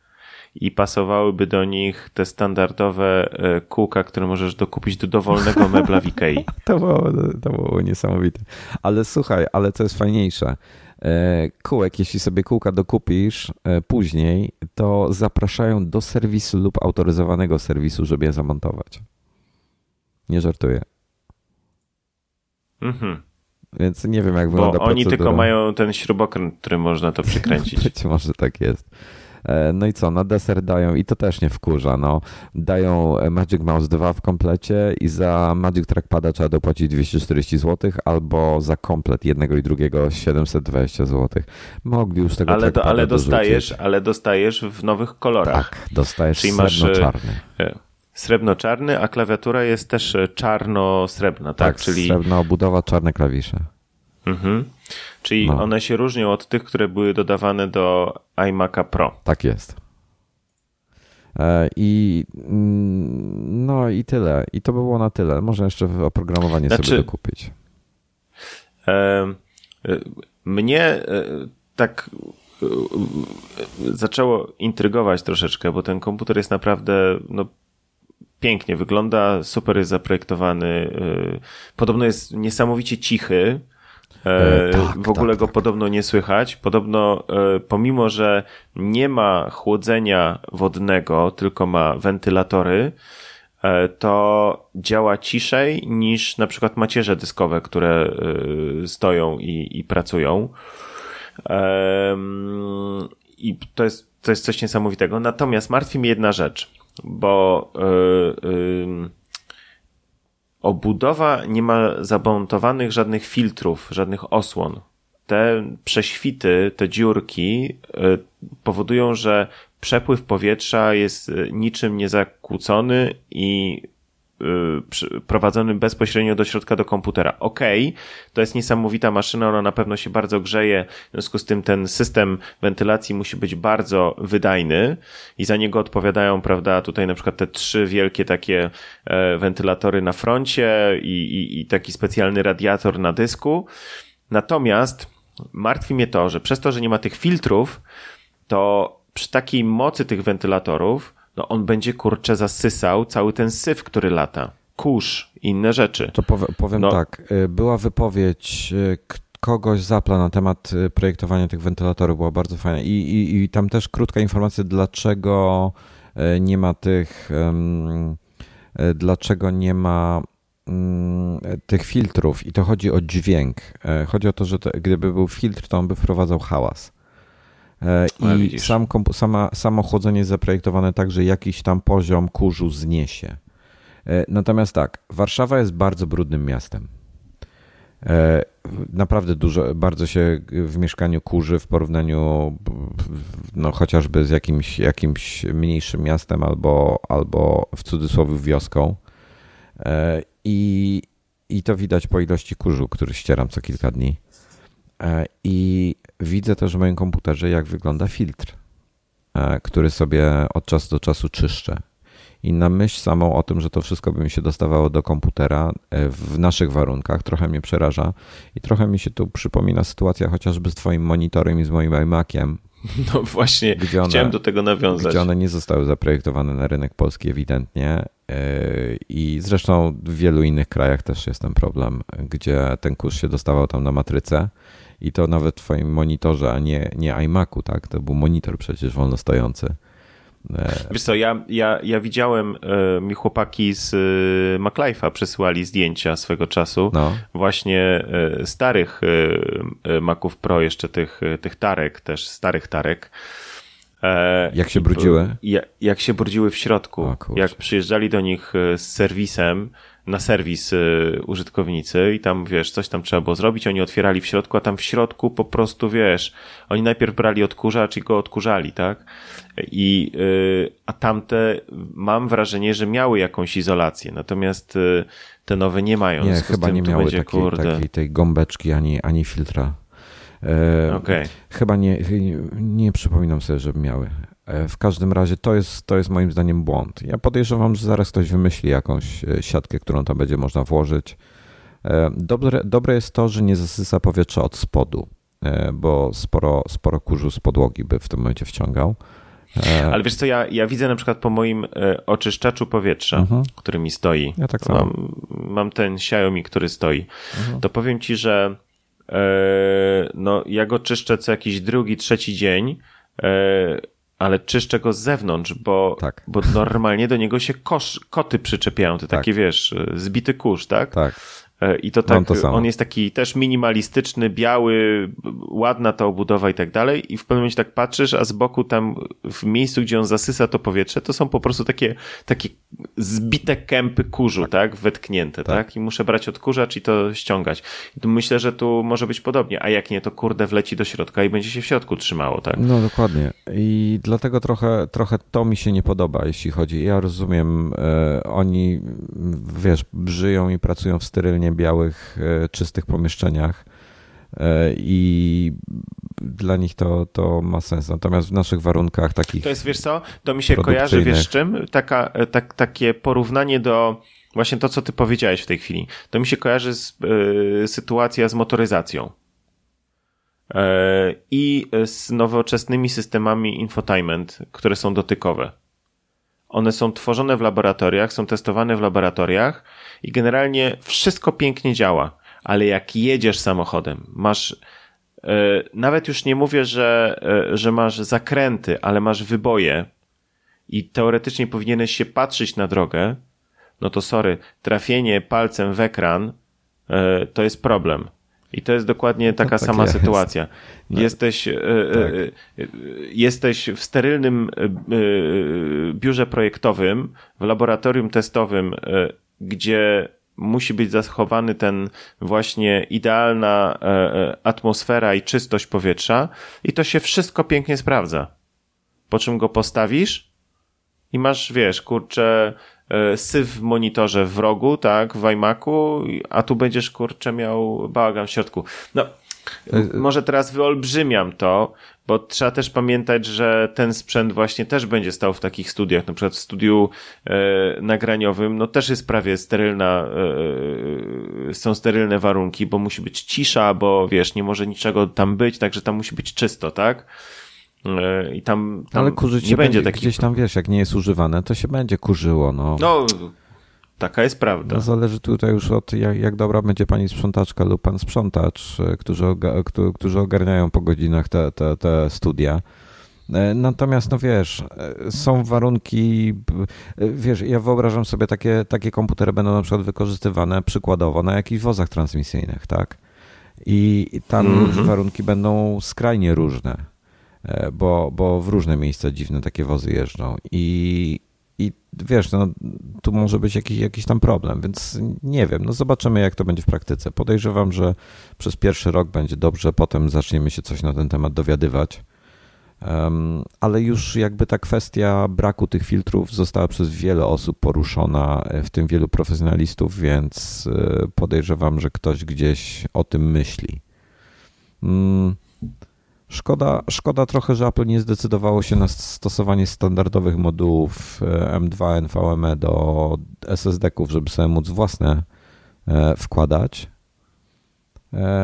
Speaker 2: i pasowałyby do nich te standardowe kółka, które możesz dokupić do dowolnego mebla w Ikei.
Speaker 1: to, było, to było niesamowite. Ale słuchaj, ale co jest fajniejsze, E, kółek, jeśli sobie kółka dokupisz e, później, to zapraszają do serwisu lub autoryzowanego serwisu, żeby je zamontować. Nie żartuję. Mhm. Więc nie wiem, jak wygląda
Speaker 2: Bo oni procedura. tylko mają ten śrubokręt, który można to przykręcić.
Speaker 1: Być może tak jest. E, no i co, na deser dają, i to też nie wkurza, no, dają Magic Mouse 2 w komplecie i za Magic Trackpada trzeba dopłacić 240 zł, albo za komplet jednego i drugiego 720 zł. Mogli już tego
Speaker 2: ale, do, ale dostajesz, ale dostajesz w nowych kolorach.
Speaker 1: Tak, dostajesz srebrno-czarny. E,
Speaker 2: srebrno-czarny, a klawiatura jest też czarno-srebrna, tak?
Speaker 1: tak Czyli... srebrna obudowa, czarne klawisze. Mhm.
Speaker 2: Czyli no. one się różnią od tych, które były dodawane do iMac'a Pro.
Speaker 1: Tak jest. E, I mm, no i tyle. I to by było na tyle. Można jeszcze oprogramowanie znaczy, sobie dokupić.
Speaker 2: E, e, mnie tak zaczęło intrygować troszeczkę, bo ten komputer jest naprawdę no, pięknie wygląda, super jest zaprojektowany. Podobno jest niesamowicie cichy. E, e, tak, w ogóle tak, go tak. podobno nie słychać. Podobno, e, pomimo że nie ma chłodzenia wodnego, tylko ma wentylatory, to działa ciszej niż na przykład macierze dyskowe, które stoją i, i pracują. I to jest, to jest coś niesamowitego. Natomiast martwi mnie jedna rzecz, bo Obudowa nie ma zamontowanych żadnych filtrów, żadnych osłon. Te prześwity, te dziurki y, powodują, że przepływ powietrza jest y, niczym niezakłócony i prowadzony bezpośrednio do środka do komputera. Ok, to jest niesamowita maszyna, ona na pewno się bardzo grzeje, w związku z tym ten system wentylacji musi być bardzo wydajny i za niego odpowiadają, prawda, tutaj na przykład te trzy wielkie takie e, wentylatory na froncie i, i, i taki specjalny radiator na dysku. Natomiast martwi mnie to, że przez to, że nie ma tych filtrów, to przy takiej mocy tych wentylatorów no on będzie kurczę zasysał cały ten syf, który lata. Kurz, inne rzeczy.
Speaker 1: To powie, powiem no. tak, y, była wypowiedź y, kogoś z Apple'a na temat y, projektowania tych wentylatorów, była bardzo fajna I, i, i tam też krótka informacja, dlaczego nie ma tych, dlaczego nie ma mm, tych filtrów i to chodzi o dźwięk. Chodzi o to, że to, gdyby był filtr, to on by wprowadzał hałas. E, I sam, sama, samo chłodzenie jest zaprojektowane tak, że jakiś tam poziom kurzu zniesie. E, natomiast tak, Warszawa jest bardzo brudnym miastem. E, naprawdę dużo, bardzo się w mieszkaniu kurzy w porównaniu no, chociażby z jakimś, jakimś mniejszym miastem albo, albo w cudzysłowie wioską. I, I to widać po ilości kurzu, który ścieram co kilka dni. I widzę też w moim komputerze, jak wygląda filtr, e, który sobie od czasu do czasu czyszczę. i na myśl samą o tym, że to wszystko by mi się dostawało do komputera e, w naszych warunkach, trochę mnie przeraża i trochę mi się tu przypomina sytuacja chociażby z twoim monitorem i z moim iMaciem.
Speaker 2: No właśnie, one, chciałem do tego nawiązać.
Speaker 1: Gdzie one nie zostały zaprojektowane na rynek polski ewidentnie e, i zresztą w wielu innych krajach też jest ten problem, gdzie ten kurs się dostawał tam na matrycę i to nawet w twoim monitorze, a nie, nie iMacu, tak? To był monitor przecież wolno stojący.
Speaker 2: E, Wiesz co, ja, ja, ja widziałem, e, mi chłopaki z e, MacLife'a przesyłali zdjęcia swego czasu, no. właśnie e, starych e, e, Maców Pro, jeszcze tych, tych tarek, też starych tarek.
Speaker 1: Jak się brudziły?
Speaker 2: Jak, jak się brudziły w środku. jak przyjeżdżali do nich z serwisem, na serwis y, użytkownicy i tam, wiesz, coś tam trzeba było zrobić, oni otwierali w środku, a tam w środku po prostu, wiesz, oni najpierw brali odkurzacz i go odkurzali, tak? I, y, a tamte mam wrażenie, że miały jakąś izolację, natomiast y, te nowe nie mają.
Speaker 1: Nie, chyba nie miały będzie, takiej, takiej, tej gąbeczki ani, ani filtra. E, okay. Chyba nie, nie, nie przypominam sobie, żeby miały. E, w każdym razie to jest, to jest moim zdaniem błąd. Ja podejrzewam, że zaraz ktoś wymyśli jakąś e, siatkę, którą tam będzie można włożyć. E, dobre, dobre jest to, że nie zasysa powietrza od spodu, bo sporo, sporo kurzu z podłogi by w tym momencie wciągał.
Speaker 2: Ale wiesz co, ja, ja widzę na przykład po moim oczyszczaczu powietrza, mhm. który mi stoi.
Speaker 1: Ja tak samo.
Speaker 2: Mam, mam ten Xiaomi, który stoi. Mhm. To powiem ci, że no, ja go czyszczę co jakiś drugi, trzeci dzień ale czyszczę go z zewnątrz, bo, tak. bo normalnie do niego się kosz, koty przyczepiają, te tak. takie wiesz, zbity kurz, tak?
Speaker 1: Tak.
Speaker 2: E, I to tak, to on jest taki też minimalistyczny, biały, ładna ta obudowa i tak dalej. I w pewnym momencie tak patrzysz, a z boku tam w miejscu, gdzie on zasysa to powietrze, to są po prostu takie, takie zbite kępy kurzu, tak? tak? Wetknięte, tak. tak? I muszę brać odkurzacz i to ściągać. I myślę, że tu może być podobnie, a jak nie, to kurde wleci do środka i będzie się w środku trzymało, tak?
Speaker 1: No dokładnie. I dlatego trochę, trochę to mi się nie podoba, jeśli chodzi. Ja rozumiem, e, oni, wiesz, żyją i pracują w sterylnie białych, e, czystych pomieszczeniach e, i dla nich to, to ma sens. Natomiast w naszych warunkach takich.
Speaker 2: To jest, wiesz co, to mi się kojarzy, wiesz z czym? Taka, e, tak, takie porównanie do właśnie to, co ty powiedziałeś w tej chwili. To mi się kojarzy z y, sytuacja z motoryzacją. Y, I z nowoczesnymi systemami infotainment, które są dotykowe. One są tworzone w laboratoriach, są testowane w laboratoriach i generalnie wszystko pięknie działa, ale jak jedziesz samochodem, masz e, nawet już nie mówię, że, e, że masz zakręty, ale masz wyboje i teoretycznie powinieneś się patrzeć na drogę, no to sorry, trafienie palcem w ekran e, to jest problem. I to jest dokładnie taka no, tak sama jest. sytuacja. No, jesteś, tak. jesteś w sterylnym biurze projektowym, w laboratorium testowym gdzie musi być zachowany ten właśnie idealna e, e, atmosfera i czystość powietrza i to się wszystko pięknie sprawdza. Po czym go postawisz i masz, wiesz, kurczę, e, syf w monitorze w rogu, tak, w iMacu, a tu będziesz, kurczę, miał bałagan w środku. No, może teraz wyolbrzymiam to, bo trzeba też pamiętać, że ten sprzęt właśnie też będzie stał w takich studiach, na przykład w studiu e, nagraniowym, no też jest prawie sterylna, e, e, są sterylne warunki, bo musi być cisza, bo wiesz, nie może niczego tam być, także tam musi być czysto, tak? E, I tam, tam
Speaker 1: Ale kurzyć nie będzie, będzie takich... Gdzieś tam, wiesz, jak nie jest używane, to się będzie kurzyło, no.
Speaker 2: No, Taka jest prawda.
Speaker 1: No zależy tutaj już od jak, jak dobra będzie pani sprzątaczka lub pan sprzątacz, e, którzy, którzy ogarniają po godzinach te, te, te studia. E, natomiast, no wiesz, są warunki, wiesz, ja wyobrażam sobie takie, takie komputery będą na przykład wykorzystywane przykładowo na jakichś wozach transmisyjnych, tak? I tam mm -hmm. warunki będą skrajnie różne, bo, bo w różne miejsca dziwne takie wozy jeżdżą. I, i wiesz, no, tu może być jakiś, jakiś tam problem, więc nie wiem, no zobaczymy jak to będzie w praktyce. Podejrzewam, że przez pierwszy rok będzie dobrze, potem zaczniemy się coś na ten temat dowiadywać. Um, ale już jakby ta kwestia braku tych filtrów została przez wiele osób poruszona, w tym wielu profesjonalistów, więc e, podejrzewam, że ktoś gdzieś o tym myśli. Um, Szkoda, szkoda trochę, że Apple nie zdecydowało się na stosowanie standardowych modułów M2 NVMe do SSD-ków, żeby sobie móc własne wkładać.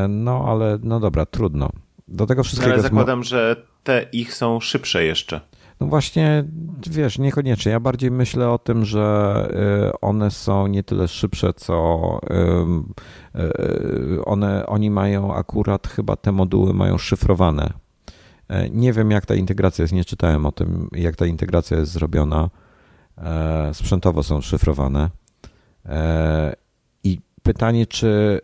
Speaker 1: No ale no dobra, trudno. Do tego wszystkiego.
Speaker 2: Ale zakładam, że te ich są szybsze jeszcze.
Speaker 1: No właśnie, wiesz, niekoniecznie. Ja bardziej myślę o tym, że y, one są nie tyle szybsze, co y, y, one, oni mają akurat chyba te moduły mają szyfrowane. E, nie wiem, jak ta integracja jest, nie czytałem o tym, jak ta integracja jest zrobiona. E, sprzętowo są szyfrowane. E, I pytanie, czy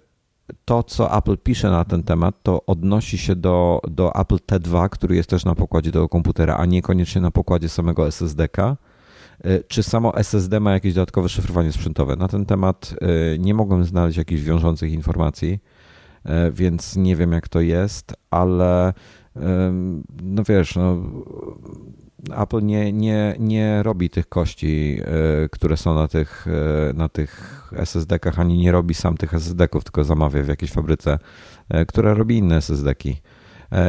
Speaker 1: to, co Apple pisze na ten temat, to odnosi się do, do Apple T2, który jest też na pokładzie tego komputera, a niekoniecznie na pokładzie samego SSD-ka. Y, czy samo SSD ma jakieś dodatkowe szyfrowanie sprzętowe? Na ten temat y, nie mogłem znaleźć jakichś wiążących informacji, y, więc nie wiem, jak to jest, ale no wiesz, no, Apple nie, nie, nie robi tych kości, e, które są na tych, e, na tych SSD-kach, ani nie robi sam tych SSD-ków, tylko zamawia w jakiejś fabryce, e, która robi inne SSD-ki.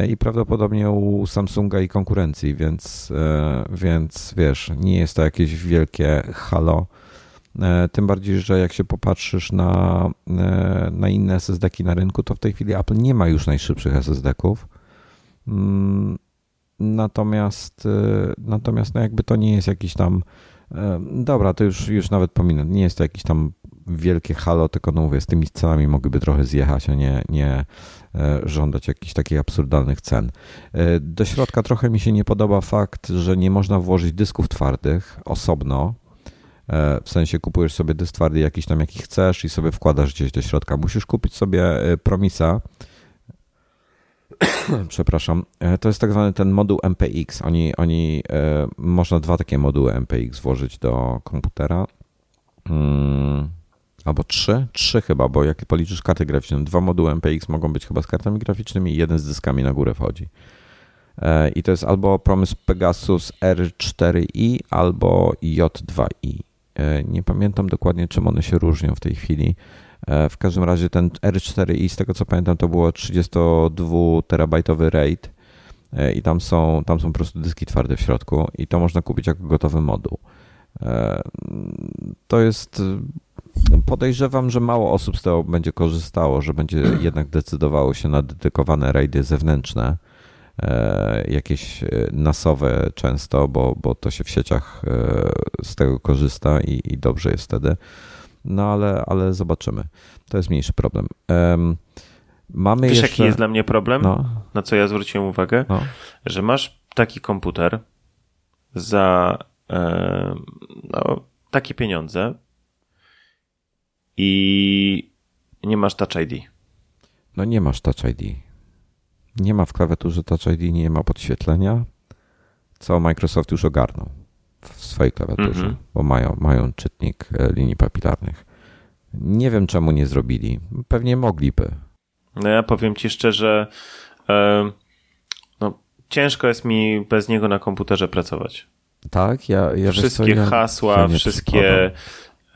Speaker 1: I prawdopodobnie u Samsunga i konkurencji, więc, więc wiesz, nie jest to jakieś wielkie halo. Tym bardziej, że jak się popatrzysz na, na inne SSD-ki na rynku, to w tej chwili Apple nie ma już najszybszych SSD-ków. Natomiast, y, natomiast no jakby to nie jest jakiś tam, y, dobra, to już, już nawet pominę, nie jest to jakiś tam wielkie halo, tylko no mówię, z tymi cenami mogliby trochę zjechać, a nie, nie y, żądać jakichś takich absurdalnych cen. Do środka trochę mi się nie podoba fakt, że nie można włożyć dysków twardych osobno, w sensie kupujesz sobie dysk twardy jakiś tam jaki chcesz i sobie wkładasz gdzieś do środka. Musisz kupić sobie Promisa, przepraszam, e, to jest tak zwany ten moduł MPX. Oni, oni e, można dwa takie moduły MPX włożyć do komputera. Hmm, albo trzy, trzy chyba, bo jak policzysz karty graficzne, dwa moduły MPX mogą być chyba z kartami graficznymi i jeden z dyskami na górę wchodzi. E, I to jest albo Promise Pegasus R4i, albo J2i. Nie pamiętam dokładnie, czym one się różnią w tej chwili. E, w każdym razie ten R4i, z tego co pamiętam, to było 32 terabajtowy RAID e, i tam są, tam są po prostu dyski twarde w środku i to można kupić jako gotowy moduł. E, to jest podejrzewam, że mało osób z tego będzie korzystało, że będzie jednak decydowało się na dedykowane raidy zewnętrzne, jakieś nasowe często, bo, bo to się w sieciach z tego korzysta i, i dobrze jest wtedy. No ale, ale zobaczymy. To jest mniejszy problem. Um, mamy
Speaker 2: Wiesz,
Speaker 1: jeszcze...
Speaker 2: jaki jest dla mnie problem? No. Na co ja zwróciłem uwagę? No. Że masz taki komputer za e, no, takie pieniądze i nie masz Touch ID.
Speaker 1: No nie masz Touch ID. Nie ma w klawiaturze Touch ID, nie ma podświetlenia, co Microsoft już ogarnął w swojej klawiaturze, mm -hmm. bo mają, mają czytnik e, linii papilarnych. Nie wiem, czemu nie zrobili. Pewnie mogliby.
Speaker 2: No ja powiem ci szczerze, e, no, ciężko jest mi bez niego na komputerze pracować.
Speaker 1: Tak, ja, ja
Speaker 2: Wszystkie co, hasła, ja wszystkie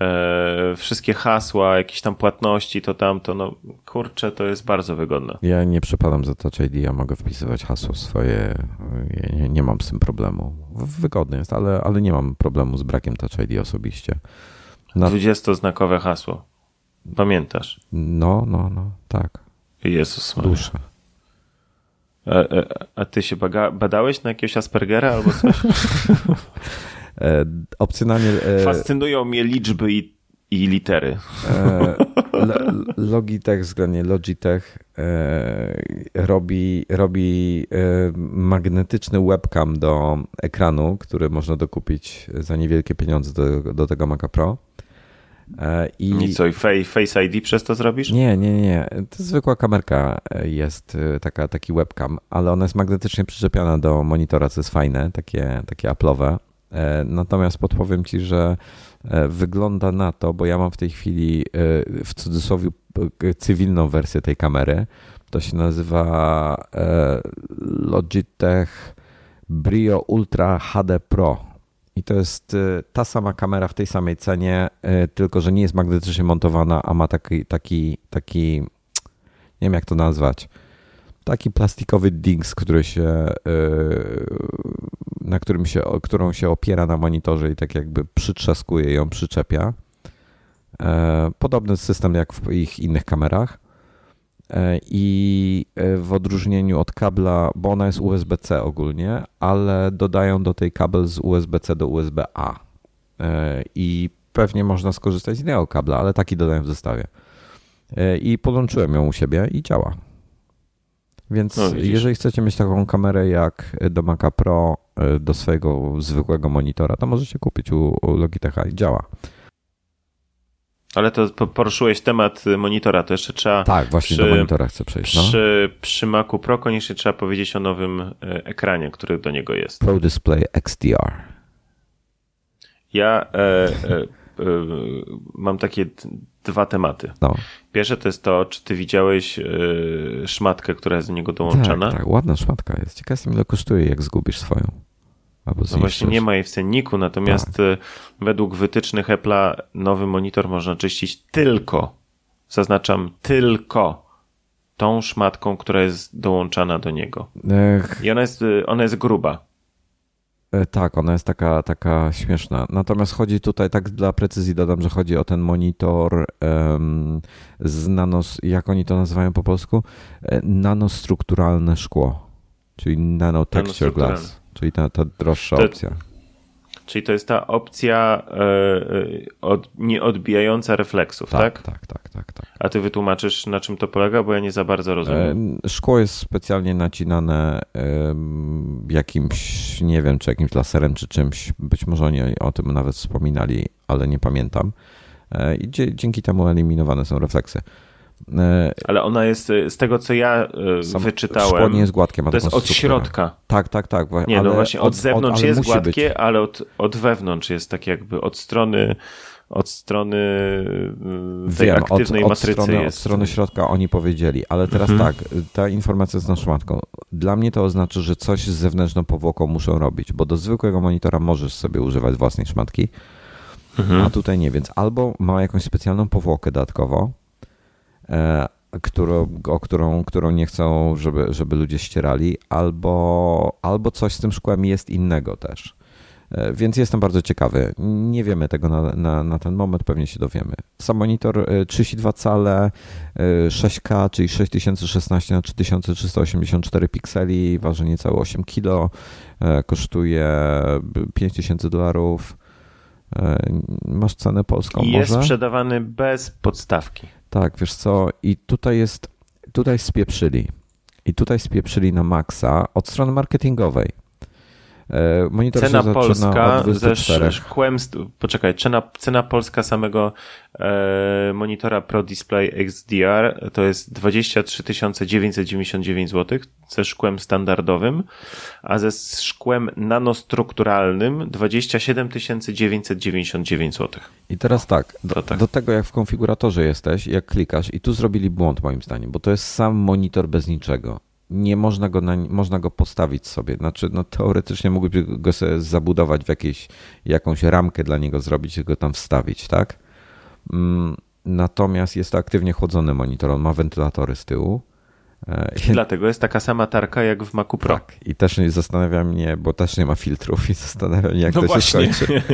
Speaker 2: e, wszystkie hasła, jakieś tam płatności, to tamto, no kurczę, to jest bardzo wygodne.
Speaker 1: Ja nie przepadam za Touch ID, ja mogę wpisywać hasło swoje, nie, nie mam z tym problemu. Wygodne jest, ale, ale nie mam problemu z brakiem Touch ID osobiście.
Speaker 2: Na... 20-znakowe hasło. Pamiętasz?
Speaker 1: No, no, no, tak.
Speaker 2: Jezus Maria. Duszę. A, a, a, ty się baga, badałeś na jakiegoś Aspergera albo coś?
Speaker 1: E, opcjonalnie.
Speaker 2: E, Fascynują mnie liczby i, i litery. E,
Speaker 1: Logitech, względnie Logitech, robi, robi magnetyczny webcam do ekranu, który można dokupić za niewielkie pieniądze do, do tego Maca Pro.
Speaker 2: I, I co, i Face ID przez to zrobisz?
Speaker 1: Nie, nie, nie. To zwykła kamerka jest, taka, taki webcam, ale ona jest magnetycznie przyczepiona do monitora, co jest fajne, takie, takie Apple'owe. E, natomiast podpowiem Ci, że e, wygląda na to, bo ja mam w tej chwili e, w cudzysłowie cywilną wersję tej kamery. To się nazywa Logitech Brio Ultra HD Pro. I to jest ta sama kamera w tej samej cenie, tylko że nie jest magnetycznie montowana, a ma taki, taki, taki nie wiem jak to nazwać taki plastikowy dings, który się, na którym się, którą się opiera na monitorze i tak jakby przytrzaskuje ją, przyczepia. Podobny system jak w ich innych kamerach. I w odróżnieniu od kabla, bo ona jest USB-C ogólnie, ale dodają do tej kabel z USB-C do USB-A. I pewnie można skorzystać z innego kabla, ale taki dodaję w zestawie. E, I podłączyłem ją u siebie i działa. Więc no, jeżeli chcecie mieć taką kamerę jak do Maca Pro e, do swojego zwykłego monitora, to możecie kupić u, Logitecha i działa.
Speaker 2: Ale to poruszyłeś temat monitora, to jeszcze trzeba.
Speaker 1: Tak, właśnie przy, do monitora chcę przejść.
Speaker 2: No. Przy, przy Macu Pro koniecznie trzeba powiedzieć o nowym e, ekranie, który do niego jest.
Speaker 1: Pro Display XDR.
Speaker 2: Ja e, e, Y, mam takie dwa tematy. No. Pierwsze to jest to, czy ty widziałeś y, szmatkę, która jest do niego dołączona?
Speaker 1: Tak, tak ładna szmatka jest. Ciekaw jestem, ile kosztuje, jak zgubisz swoją.
Speaker 2: Albo no właśnie nie ma jej w cenniku, natomiast tak. Y, według wytycznych Apple'a nowy monitor można czyścić tylko, zaznaczam tylko tą szmatką, która jest dołączana do niego. Ech. I ona jest, ona jest gruba.
Speaker 1: E, tak, ona jest taka, taka śmieszna. Natomiast chodzi tutaj, tak dla precyzji dodam, że chodzi o ten monitor um, z nanos, jak oni to nazywają po polsku? E, nanostrukturalne szkło, czyli nanotexture glass, czyli ta, ta droższa opcja.
Speaker 2: Czyli to jest ta opcja e, e, od, nieodbijająca refleksów, tak?
Speaker 1: Tak, tak, tak, tak, tak.
Speaker 2: A ty wytłumaczysz, na czym to polega, bo ja nie za bardzo rozumiem.
Speaker 1: E, szkło jest specjalnie nacinane jakimś, nie wiem, czy jakimś laserem, czy czymś. Być może oni o tym nawet wspominali, ale nie pamiętam. I dzięki temu eliminowane są refleksy.
Speaker 2: E, Ale ona jest, e, z tego co ja e, Sam wyczytałem, szkło
Speaker 1: nie jest gładkie,
Speaker 2: ma to jest od środka.
Speaker 1: Tak, tak, tak.
Speaker 2: Nie, no właśnie od, od zewnątrz od, jest gładkie, być. ale od, od wewnątrz jest tak jakby od strony od strony tej Wiem, aktywnej od, od matrycy
Speaker 1: strony,
Speaker 2: jest.
Speaker 1: Od strony środka oni powiedzieli, ale teraz mhm. tak, ta informacja z naszą matką. Dla mnie to oznacza, że coś z zewnętrzną powłoką muszą robić, bo do zwykłego monitora możesz sobie używać własnej szmatki, mhm. a tutaj nie, więc albo ma jakąś specjalną powłokę dodatkowo, którą, o którą, którą nie chcą, żeby, żeby ludzie ścierali, albo, albo coś z tym szkłem jest innego też. E, więc jestem bardzo ciekawy. Nie wiemy tego na, na, na, ten moment, pewnie się dowiemy. Sam monitor 32 e, cale, 6K, czyli 6016 na 3384 pikseli, waży niecałe 8 kg, kosztuje 5000 dolarów. Masz cenę polską
Speaker 2: I
Speaker 1: może?
Speaker 2: jest sprzedawany bez podstawki.
Speaker 1: Tak, wiesz co, i tutaj jest, tutaj spieprzyli. I tutaj spieprzyli na maksa od strony marketingowej.
Speaker 2: E, monitor cena polska ze szkłem, poczekaj, cena, cena polska samego e, monitora Pro Display XDR to jest 23 999 zł ze szkłem standardowym, a ze szkłem nanostrukturalnym 27 999 zł.
Speaker 1: I teraz tak do, tak, do tego jak w konfiguratorze jesteś, jak klikasz i tu zrobili błąd moim zdaniem, bo to jest sam monitor bez niczego nie można go, na, można go postawić sobie. Znaczy, no teoretycznie mógłby go sobie zabudować w jakieś, jakąś ramkę dla niego zrobić i go tam wstawić, tak? Mm, natomiast jest to aktywnie chłodzony monitor, on ma wentylatory z tyłu.
Speaker 2: I dlatego jest taka sama tarka jak w Macu Pro. Tak,
Speaker 1: i też nie zastanawia mnie, bo też nie ma filtrów i zastanawia mnie, jak no to właśnie. się skończy.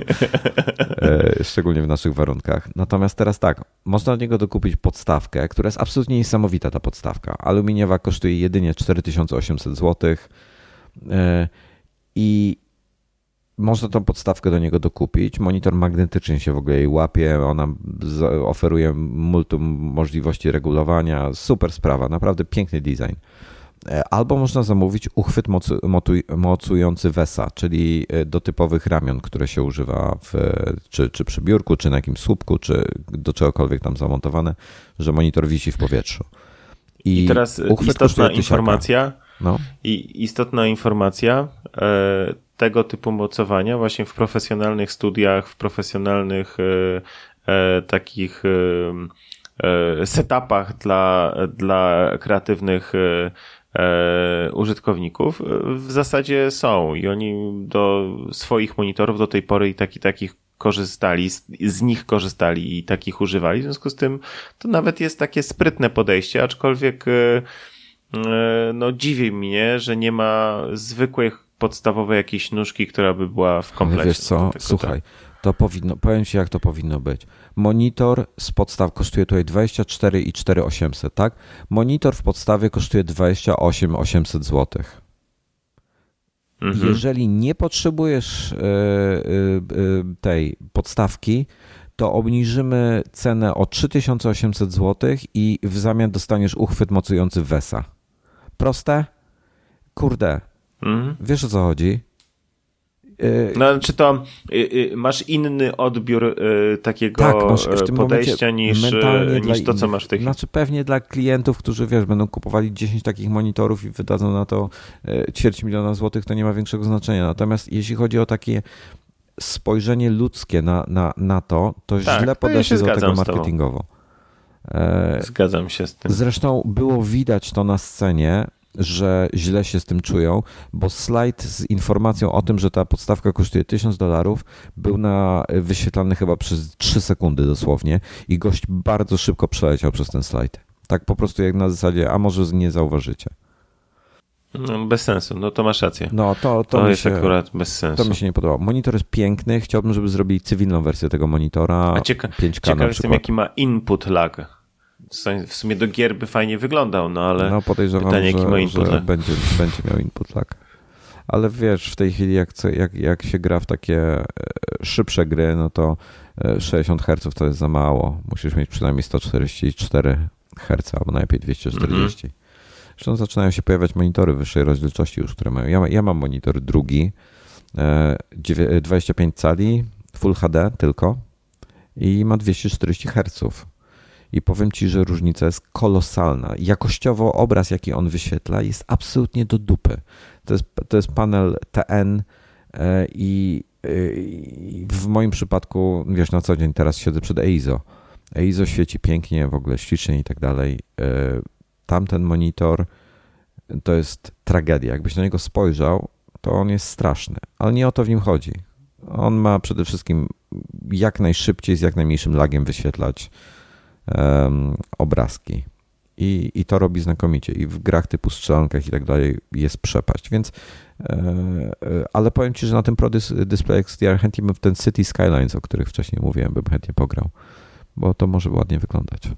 Speaker 1: E, szczególnie w naszych warunkach. Natomiast teraz tak, można od niego dokupić podstawkę, która jest absolutnie niesamowita ta podstawka. Aluminiowa kosztuje jedynie 4800 zł e, i można tą podstawkę do niego dokupić. Monitor magnetycznie się w ogóle jej łapie. Ona oferuje multum możliwości regulowania. Super sprawa, naprawdę piękny design. E, albo można zamówić uchwyt mocu, mocujący WESA, czyli e, do typowych ramion, które się używa w, czy, czy przy biurku, czy na jakimś słupku, czy do czegokolwiek tam zamontowane, że monitor wisi w powietrzu.
Speaker 2: I, I teraz istotna informacja. No. I istotna informacja. E, tego typu mocowania właśnie w profesjonalnych studiach, w profesjonalnych e, e, takich e, setupach dla, dla kreatywnych użytkowników w zasadzie są i oni do swoich monitorów do tej pory i taki, takich korzystali, z, z, nich korzystali i takich używali. W związku z tym to nawet jest takie sprytne podejście, aczkolwiek no dziwi mnie, że nie ma zwykłej podstawowej jakiejś nóżki, która by była w komplecie. Ale
Speaker 1: wiesz co, słuchaj, to powinno, powiem ci jak to powinno być. Monitor z podstaw kosztuje tutaj 24 i 4800, tak? Monitor w podstawie kosztuje 28 800 zł. Mhm. Jeżeli nie potrzebujesz e, e, e, tej podstawki, to obniżymy cenę o 3800 zł i w zamian dostaniesz uchwyt mocujący Wesa. Proste? Kurde. Mhm. Wiesz o co chodzi?
Speaker 2: Y, no, czy to y, y, masz inny odbiór takiego tak, masz podejścia niż, niż to, co masz w tej
Speaker 1: chwili? Znaczy pewnie dla klientów, którzy wiesz, będą kupowali 10 takich monitorów i wydadzą na to ćwierć miliona złotych, to nie ma większego znaczenia. Natomiast jeśli chodzi o takie spojrzenie ludzkie na, na, na to, to tak, źle podeszli ja do tego marketingowo.
Speaker 2: E, zgadzam się z tym.
Speaker 1: Zresztą było widać to na scenie, że źle się z tym czują, bo slajd z informacją o tym, że ta podstawka kosztuje 1000 dolarów, był na wyświetlany chyba przez 3 sekundy dosłownie i gość bardzo szybko przeleciał przez ten slajd. Tak po prostu jak na zasadzie, a może nie zauważycie.
Speaker 2: No, bez sensu, no to masz rację.
Speaker 1: No to,
Speaker 2: to, to jest się, akurat bez sensu.
Speaker 1: To mi się nie podobało. Monitor jest piękny, chciałbym, żeby zrobili cywilną wersję tego monitora. A cieka 5K
Speaker 2: ciekaw jestem, jaki ma input lag w sumie do gier by fajnie wyglądał, no ale no, podejrzewam, pytanie, jaki ma input
Speaker 1: że będzie, będzie miał input lag. Ale wiesz, w tej chwili jak, jak, jak się gra w takie e, szybsze gry, no to 60 e, Hz to jest za mało. Musisz mieć przynajmniej 144 Hz, albo najlepiej 240. Mm -hmm. Zresztą zaczynają się pojawiać monitory wyższej rozdzielczości już, które mają. Ja, ja mam monitor drugi, 25 e, cali, Full HD tylko i ma 240 Hz i powiem Ci, że różnica jest kolosalna. Jakościowo obraz, jaki on wyświetla, jest absolutnie do dupy. To jest, to jest panel TN e, i, i w moim przypadku, wiesz, na co dzień teraz siedzę przed EIZO. EIZO świeci pięknie, w ogóle ślicznie i tak dalej. E, tamten monitor to jest tragedia. Jakbyś na niego spojrzał, to on jest straszny, ale nie o to w nim chodzi. On ma przede wszystkim jak najszybciej, z jak najmniejszym lagiem wyświetlać um, obrazki. I, I to robi znakomicie. I w grach typu strzelankach i tak dalej jest przepaść. Więc, e, e, ale powiem Ci, że na tym Pro Display XDR chętnie bym w ten City Skylines, o których wcześniej mówiłem, bym chętnie pograł, bo to może ładnie wyglądać.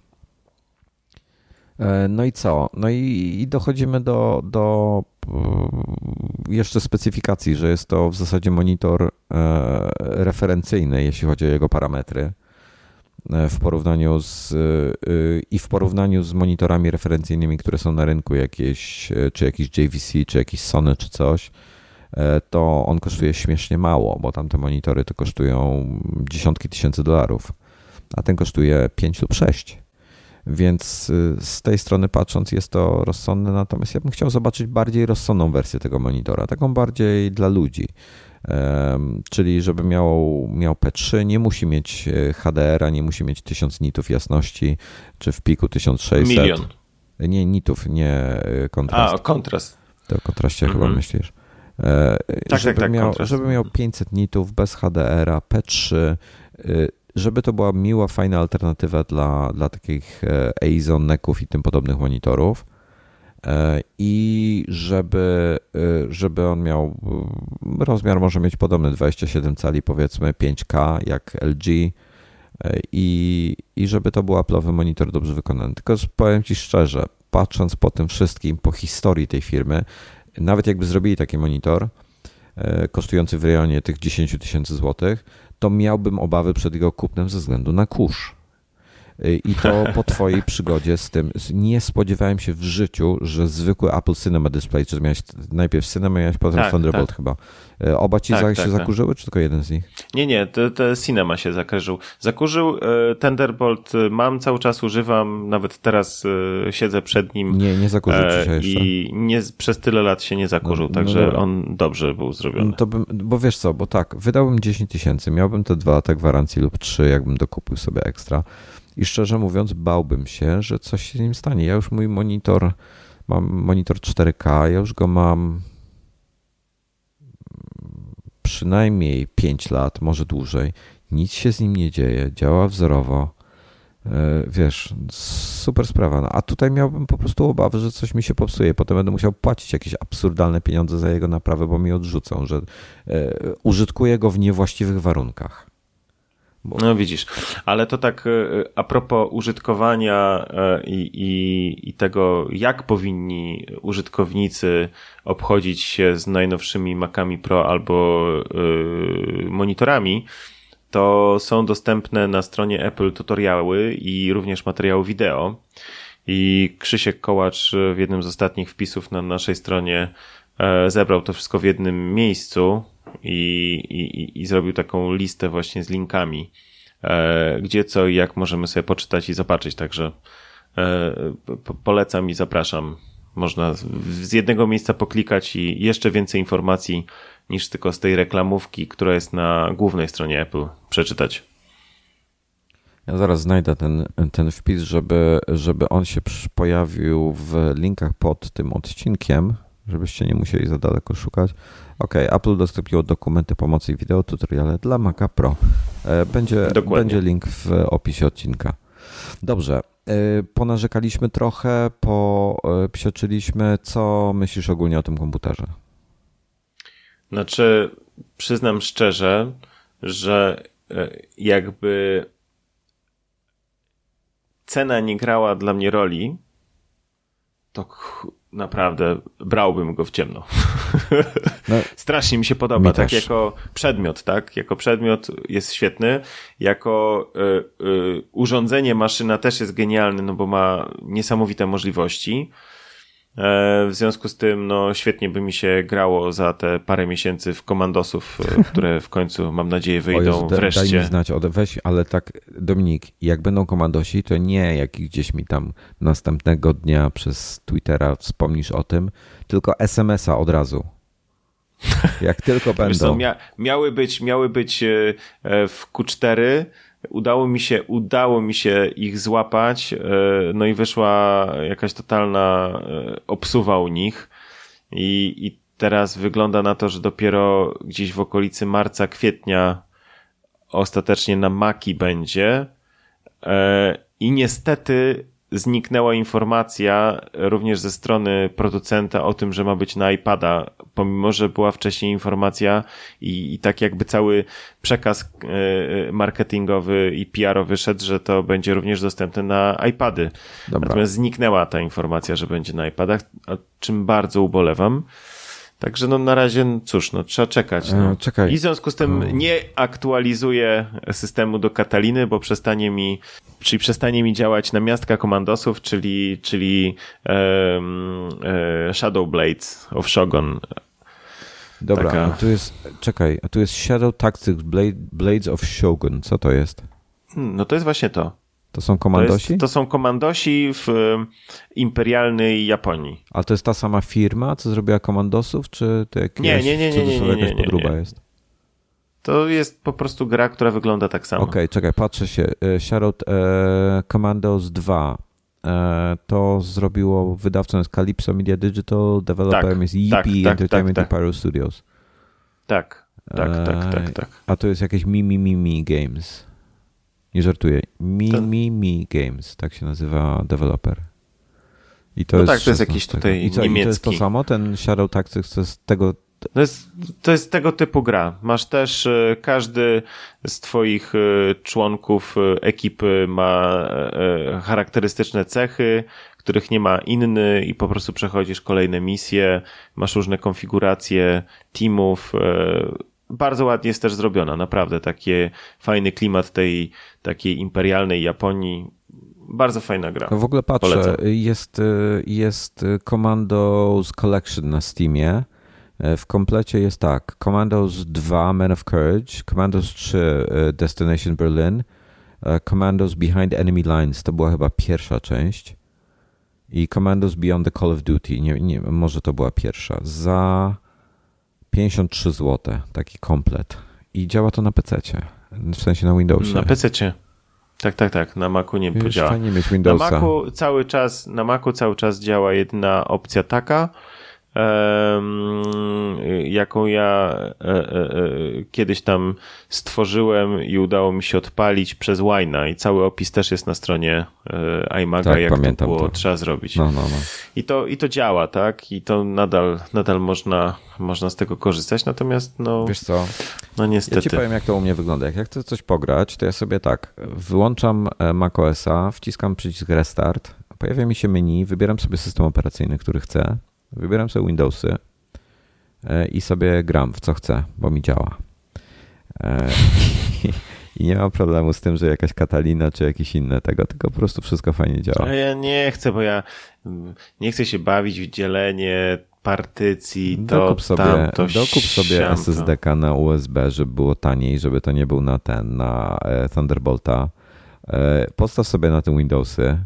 Speaker 1: E, no i co? No i, i dochodzimy do, do jeszcze specyfikacji, że jest to w zasadzie monitor referencyjny, jeśli chodzi o jego parametry. E, w porównaniu z e, e, i w porównaniu z monitorami referencyjnymi, które są na rynku, jakieś, czy jakiś JVC, czy jakiś Sony, czy coś, to on kosztuje śmiesznie mało, bo tamte monitory to kosztują dziesiątki tysięcy dolarów, a ten kosztuje 5 lub 6. Więc z tej strony patrząc jest to rozsądne, natomiast ja bym chciał zobaczyć bardziej rozsądną wersję tego monitora, taką bardziej dla ludzi czyli żeby miał, miał P3, nie musi mieć e, HDR-a, nie musi mieć 1000 nitów jasności, czy w piku 1600.
Speaker 2: Milion.
Speaker 1: Nie nitów, nie e, kontrast.
Speaker 2: A, kontrast.
Speaker 1: To o kontraście chyba mhm. myślisz. E, tak, żeby, tak, tak, miał, żeby miał 500 nitów bez HDR-a, P3, żeby to była miła, fajna alternatywa dla, dla takich EIZO, NEC-ów i tym podobnych monitorów. E, i żeby, e, żeby on miał e, rozmiar może mieć podobny 27 cali powiedzmy 5K jak LG i, i żeby to był Apple'owy monitor dobrze wykonany. Tylko powiem Ci szczerze, patrząc po tym wszystkim, po historii tej firmy, nawet jakby zrobili taki monitor kosztujący w rejonie tych 10 tysięcy złotych, to miałbym obawy przed jego kupnem ze względu na kurz. I to po twojej przygodzie z tym. Nie spodziewałem się w życiu, że zwykły Apple Cinema Display, czy miałeś najpierw Cinema, miałeś potem tak, Thunderbolt tak. chyba. E, oba ci tak, tak, się tak. zakurzyły, czy tylko jeden z nich?
Speaker 2: Nie, nie, to, to Cinema się zakurzył. Zakurzył e, Thunderbolt, e, mam cały czas, używam, nawet teraz siedzę przed nim.
Speaker 1: Nie, nie zakurzył ci się jeszcze.
Speaker 2: I nie, przez tyle lat się nie zakurzył, no, także no on dobrze był zrobiony. No
Speaker 1: to bym, bo wiesz co, bo tak, wydałbym 10 tysięcy, miałbym te dwa lata gwarancji lub trzy, jakbym dokupił sobie ekstra. I szczerze mówiąc, bałbym się, że coś się z nim stanie. Ja już mój monitor, mam monitor 4K, ja już go mam przynajmniej 5 lat, może dłużej. Nic się z nim nie dzieje, działa wzorowo. Wiesz, super sprawa. No, a tutaj miałbym po prostu obawy, że coś mi się popsuje. Potem będę musiał płacić jakieś absurdalne pieniądze za jego naprawę, bo mi odrzucą, że użytkuję go w niewłaściwych warunkach.
Speaker 2: Bo... No widzisz, ale to tak e, a propos użytkowania e, i, i, i tego, jak powinni użytkownicy obchodzić się z najnowszymi Macami Pro albo yy, monitorami, to są dostępne na stronie Apple tutoriały i również materiały wideo. I Krzysiek Kołacz w jednym z ostatnich wpisów na naszej stronie zebrał to wszystko w jednym miejscu i, i, i zrobił taką listę właśnie z linkami, e, gdzie co i jak możemy sobie poczytać i zobaczyć. Także e, polecam i zapraszam. Można z jednego miejsca poklikać i jeszcze więcej informacji niż tylko z tej reklamówki, która jest na głównej stronie Apple, przeczytać.
Speaker 1: Ja zaraz znajdę ten, ten wpis, żeby, żeby on się pojawił w linkach pod tym odcinkiem, żebyście nie musieli za daleko szukać. Ok, Apple udostępniło dokumenty pomocy i wideo tutoriale dla Maca Pro. E, będzie, będzie link w opisie odcinka. Dobrze, e, ponarzekaliśmy trochę, popsioczyliśmy. Co myślisz ogólnie o tym komputerze?
Speaker 2: Znaczy, przyznam szczerze, że e, jakby cena nie grała dla mnie roli, to naprawdę brałbym go w ciemno. No, Strasznie mi się podoba, mi tak też. jako przedmiot, tak? Jako przedmiot jest świetny, jako y, y, urządzenie maszyna też jest genialny, no bo ma niesamowite możliwości. E, w związku z tym, no, świetnie by mi się grało za te parę miesięcy w komandosów, e, które w końcu, mam nadzieję, wyjdą Jezu, wreszcie.
Speaker 1: Daj mi znać, weź, ale tak, Dominik, jak będą komandosi, to nie jak gdzieś mi tam następnego dnia przez Twittera wspomnisz o tym, tylko SMS-a od razu. Jak tylko będą. Co,
Speaker 2: mia miały być, miały być e, w Q4, udało mi się, udało mi się ich złapać, e, no i wyszła jakaś totalna e, obsuwa u nich. I, i teraz wygląda na to, że dopiero gdzieś w okolicy marca, kwietnia ostatecznie na Maki będzie. E, i niestety zniknęła informacja również ze strony producenta o tym, że ma być na iPada, pomimo, że była wcześniej informacja i, i tak jakby cały przekaz e, marketingowy i PR-owy szedł, że to będzie również dostępne na iPady. Dobra. Natomiast zniknęła ta informacja, że będzie na iPadach, o czym bardzo ubolewam. Także no na razie, cóż, no trzeba czekać. No. E, czekaj. I w związku z tym nie aktualizuję systemu do Kataliny, bo przestanie mi, czyli przestanie mi działać na miastka komandosów, czyli, czyli um, e, Shadow Blades of Shogun.
Speaker 1: Dobra, Taka... a tu jest, czekaj, a tu jest Shadow Tactics Blade, Blades of Shogun. Co to jest?
Speaker 2: Hmm, no to jest właśnie to.
Speaker 1: To są komandosi?
Speaker 2: To, jest, to, są komandosi w imperialnej Japonii.
Speaker 1: Ale to jest ta sama firma, co zrobiła komandosów, czy to jakaś, nie, nie, nie, nie, nie, nie, nie, podróba jest?
Speaker 2: To jest po prostu gra, która wygląda tak samo.
Speaker 1: Okej, okay, czekaj, patrzę się. E, Shadow e, Commandos 2 e, to zrobiło wydawcą jest Calypso Media Digital, developerem tak, jest Yippee tak, tak, Entertainment tak, tak. Studios.
Speaker 2: Tak, tak, tak, tak, tak.
Speaker 1: A to jest jakieś Mimi Mimi Games. Nie żartuję. Mi, to... Mi, Mi Games, tak się nazywa deweloper.
Speaker 2: I to no jest tak, to jest jakiś tutaj I co, niemiecki. I to
Speaker 1: jest to samo, ten Shadow Tactics, to jest tego...
Speaker 2: To jest, to jest tego typu gra. Masz też, e, każdy z twoich e, członków e, ekipy ma charakterystyczne cechy, których nie ma inny i po prostu przechodzisz kolejne misje, masz różne konfiguracje teamów, bardzo ładnie jest też zrobiona, naprawdę. Taki fajny klimat tej takiej imperialnej Japonii. Bardzo fajna gra.
Speaker 1: W ogóle patrzę, jest, jest Commandos Collection na Steamie. W komplecie jest tak: Commandos 2 Men of Courage, Commandos 3 Destination Berlin, Commandos Behind Enemy Lines to była chyba pierwsza część i Commandos Beyond the Call of Duty. Nie, nie, może to była pierwsza. Za 53 zł, taki komplet. I działa to na PC. W sensie na Windowsie.
Speaker 2: Na PC. Tak, tak, tak. Na Macu nie Już Fajnie mieć Windowsa. Na Macu cały czas, na Macu cały czas działa jedna opcja taka, jaką ja e, e, e, kiedyś tam stworzyłem i udało mi się odpalić przez Wina i cały opis też jest na stronie iMaga, tak, jak to było to. trzeba zrobić. No, no, no. I, to, I to działa, tak? I to nadal, nadal można, można z tego korzystać, natomiast no...
Speaker 1: Wiesz co?
Speaker 2: No niestety.
Speaker 1: Ja ci powiem, jak to u mnie wygląda. Jak ja chcę coś pograć, to ja sobie tak, wyłączam macOSa, wciskam przycisk Restart, pojawia mi się menu, wybieram sobie system operacyjny, który chcę, wybieram sobie Windowsy e, i sobie gram w co chcę, bo mi działa. E, I nie mam problemu z tym, że jakaś Katalina czy jakieś inne tego, tylko po prostu wszystko fajnie działa.
Speaker 2: A ja nie chcę, bo ja mm, nie chcę się bawić w dzielenie partycji, to dokup sobie, tam, to
Speaker 1: Dokup sobie SSD na USB, żeby było taniej, żeby to nie był na ten, na e, Thunderbolta. Postaw sobie na tym Windowsy,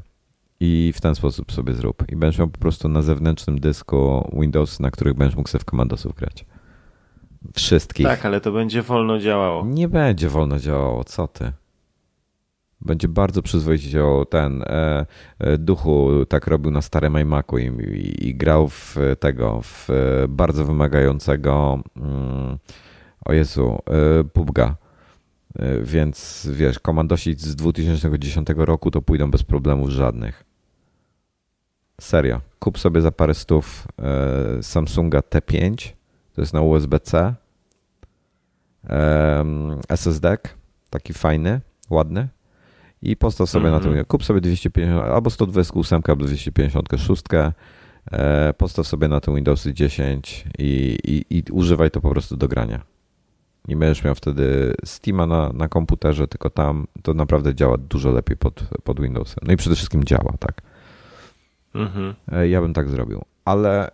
Speaker 1: i w ten sposób sobie zrób. I będziesz miał po prostu na zewnętrznym dysku Windows, na których będziesz mógł sobie w komandosów grać. Wszystkich.
Speaker 2: Tak, ale to będzie wolno działało.
Speaker 1: Nie będzie wolno działało, co ty? Będzie bardzo przyzwoicie działał ten e, e, duchu, tak robił na starym iMacu i, i, i, grał w tego, w bardzo wymagającego mm, o Jezu, e, PUBG'a E, więc wiesz, komandosi z 2010 roku to pójdą bez problemów żadnych. Serio. Kup sobie za parę stów e, Samsunga T5, to jest na USB-C. SSD, taki fajny, ładny. I postaw sobie mm -hmm. na tym. Mhm. Kup sobie 250, albo 128, albo 256. E, postaw sobie na tym Windowsy 10 i, i, i używaj to po prostu do grania nie będziesz miał wtedy Steama na, na komputerze, tylko tam to naprawdę działa dużo lepiej pod, pod Windowsem. No i przede wszystkim działa, tak. Mhm. E, ja bym tak zrobił. Ale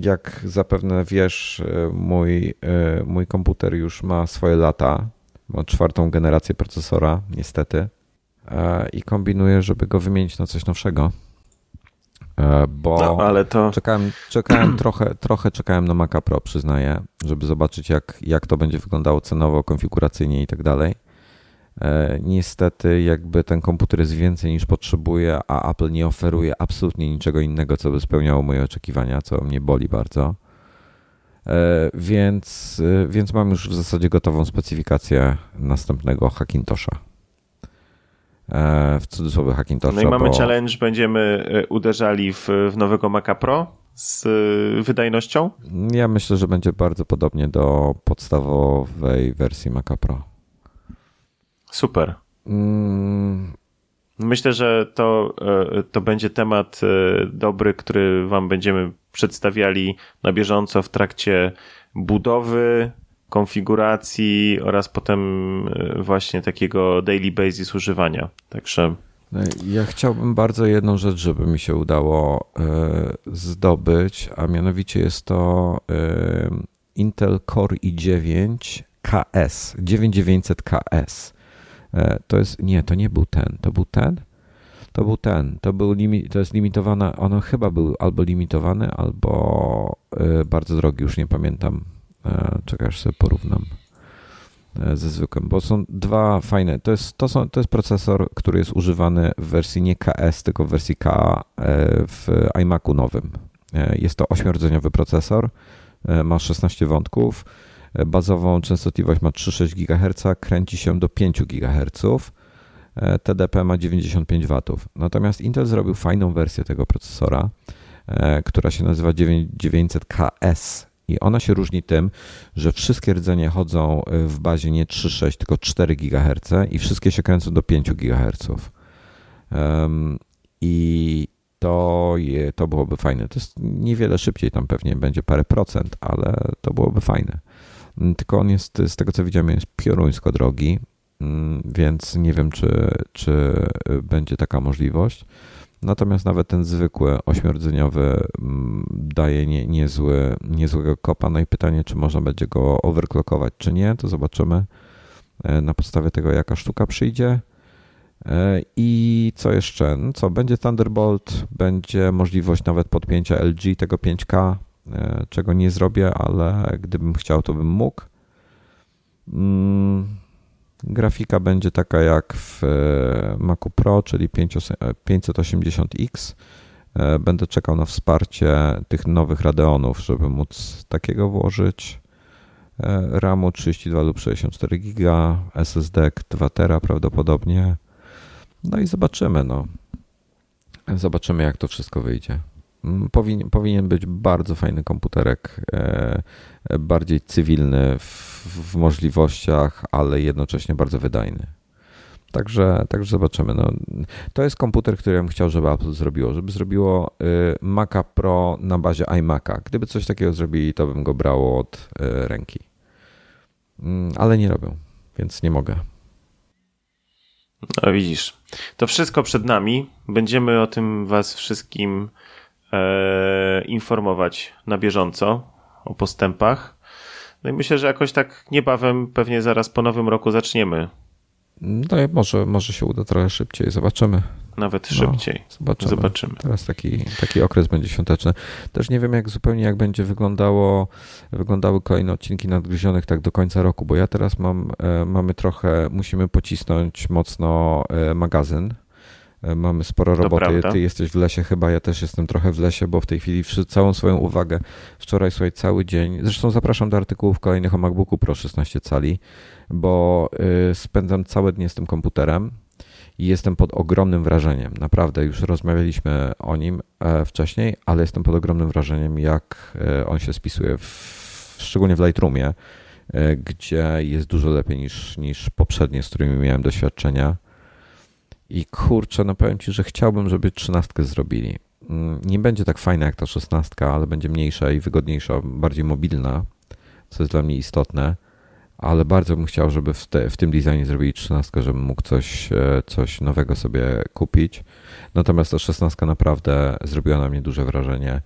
Speaker 1: jak zapewne wiesz, e, mój, e, mój komputer już ma swoje lata. Ma czwartą generację procesora, niestety. I kombinuję, żeby go wymienić na coś nowszego. Bo no, ale to... czekałem, czekałem trochę, trochę czekałem na Maca Pro, przyznaję, żeby zobaczyć jak, jak to będzie wyglądało cenowo, konfiguracyjnie i tak dalej. E, niestety jakby ten komputer jest więcej niż potrzebuje, a Apple nie oferuje absolutnie niczego innego, co by spełniało moje oczekiwania, co mnie boli bardzo. E, więc, więc mam już w zasadzie gotową specyfikację następnego Hackintosha. E, w cudzysłowie Hackintosha.
Speaker 2: No i mamy bo... challenge, będziemy e, uderzali w, w nowego Maca Pro z e, wydajnością?
Speaker 1: Ja myślę, że będzie bardzo podobnie do podstawowej wersji Maca Pro.
Speaker 2: Super. Mm. Myślę, że to, to będzie temat dobry, który Wam będziemy przedstawiali na bieżąco w trakcie budowy konfiguracji oraz potem e, właśnie takiego daily basis używania. Także.
Speaker 1: Ja chciałbym bardzo jedną rzecz, żeby mi się udało e, zdobyć, a mianowicie jest to e, Intel Core i9 KS, 9900KS. To jest, nie, to nie był ten, to był ten? To był ten, to był limi, to jest limitowane, ono chyba był albo limitowany, albo bardzo drogi, już nie pamiętam E, czekaj, aż sobie porównam e, ze zwykłym, bo są dwa fajne. To jest, to, są, to jest procesor, który jest używany w wersji nie KS, tylko w wersji K e, w iMacu nowym. Jest to ośmiordzeniowy procesor, ma 16 wątków, bazową częstotliwość ma 3,6 GHz, kręci się do 5 GHz, TDP ma 95 W. Natomiast Intel zrobił fajną wersję tego procesora, która się nazywa 900KS i ona się różni tym, że wszystkie rdzenie chodzą y, w bazie nie 3,6, tylko 4 GHz i wszystkie się kręcą do 5 GHz. I to, je, to byłoby fajne. To jest niewiele szybciej, tam pewnie będzie parę procent, ale to byłoby fajne. Mm, tylko on jest, z tego co widziałem, jest pioruńsko drogi, mm, więc nie wiem, czy, czy y, będzie taka możliwość. Natomiast nawet ten zwykły ośmiordzeniowy mm, daje nie, niezły, niezłego kopa. No i pytanie, czy można będzie go overclockować, czy nie, to zobaczymy e, na podstawie tego, jaka sztuka przyjdzie. E, I co jeszcze? No co, będzie Thunderbolt, będzie możliwość nawet podpięcia LG tego 5K, e, czego nie zrobię, ale gdybym chciał, to bym mógł. Mm, Grafika będzie taka jak w e, Macu Pro, czyli 580X. Będę czekał na wsparcie tych nowych Radeonów, żeby móc takiego włożyć. RAMu 32 lub 64 giga, SSD 2 tera prawdopodobnie. No i zobaczymy, no. Zobaczymy, jak to wszystko wyjdzie. Mm, powinien, być bardzo fajny komputerek, e, bardziej cywilny w, w możliwościach, ale jednocześnie bardzo wydajny. Także, także zobaczymy. No, to jest komputer, który bym chciał, żeby Apple zrobiło. Żeby zrobiło y, Maca Pro na bazie iMac'a. Gdyby coś takiego zrobili, to bym go brał od y, ręki. Mm, ale nie robią, więc nie mogę.
Speaker 2: No widzisz, to wszystko przed nami. Będziemy o tym Was wszystkim e, informować na bieżąco o postępach. No i myślę, że jakoś tak niebawem, pewnie zaraz po nowym roku zaczniemy.
Speaker 1: No może, może się uda trochę szybciej, zobaczymy.
Speaker 2: Nawet no, szybciej. Zobaczymy. zobaczymy.
Speaker 1: Teraz taki, taki okres będzie świąteczny. Też nie wiem jak zupełnie jak będzie wyglądało, wyglądały kolejne odcinki nadgryzionych tak do końca roku, bo ja teraz mam, e, mamy trochę, musimy pocisnąć mocno e, magazyn. E, mamy sporo roboty. Ty jesteś w lesie chyba, ja też jestem trochę w lesie, bo w tej chwili całą swoją uwagę wczoraj, słuchaj, cały dzień. Zresztą zapraszam do artykułów kolejnych o MacBooku Pro 16 cali, bo spędzam całe dnie z tym komputerem i jestem pod ogromnym wrażeniem. Naprawdę, już rozmawialiśmy o nim e, wcześniej, ale jestem pod ogromnym wrażeniem, jak e, on się spisuje, w, szczególnie w Lightroomie, gdzie jest dużo lepiej niż, niż poprzednie, z którymi miałem doświadczenia. I kurczę, no powiem Ci, że chciałbym, żeby trzynastkę zrobili. Mm, nie będzie tak fajna jak ta szesnastka, ale będzie mniejsza i wygodniejsza, bardziej mobilna, co jest dla mnie istotne ale bardzo bym chciał, żeby w, te, w tym designie zrobili 13, żebym mógł coś, e, coś nowego sobie kupić. Natomiast ta 16 naprawdę zrobiła na mnie duże wrażenie. E,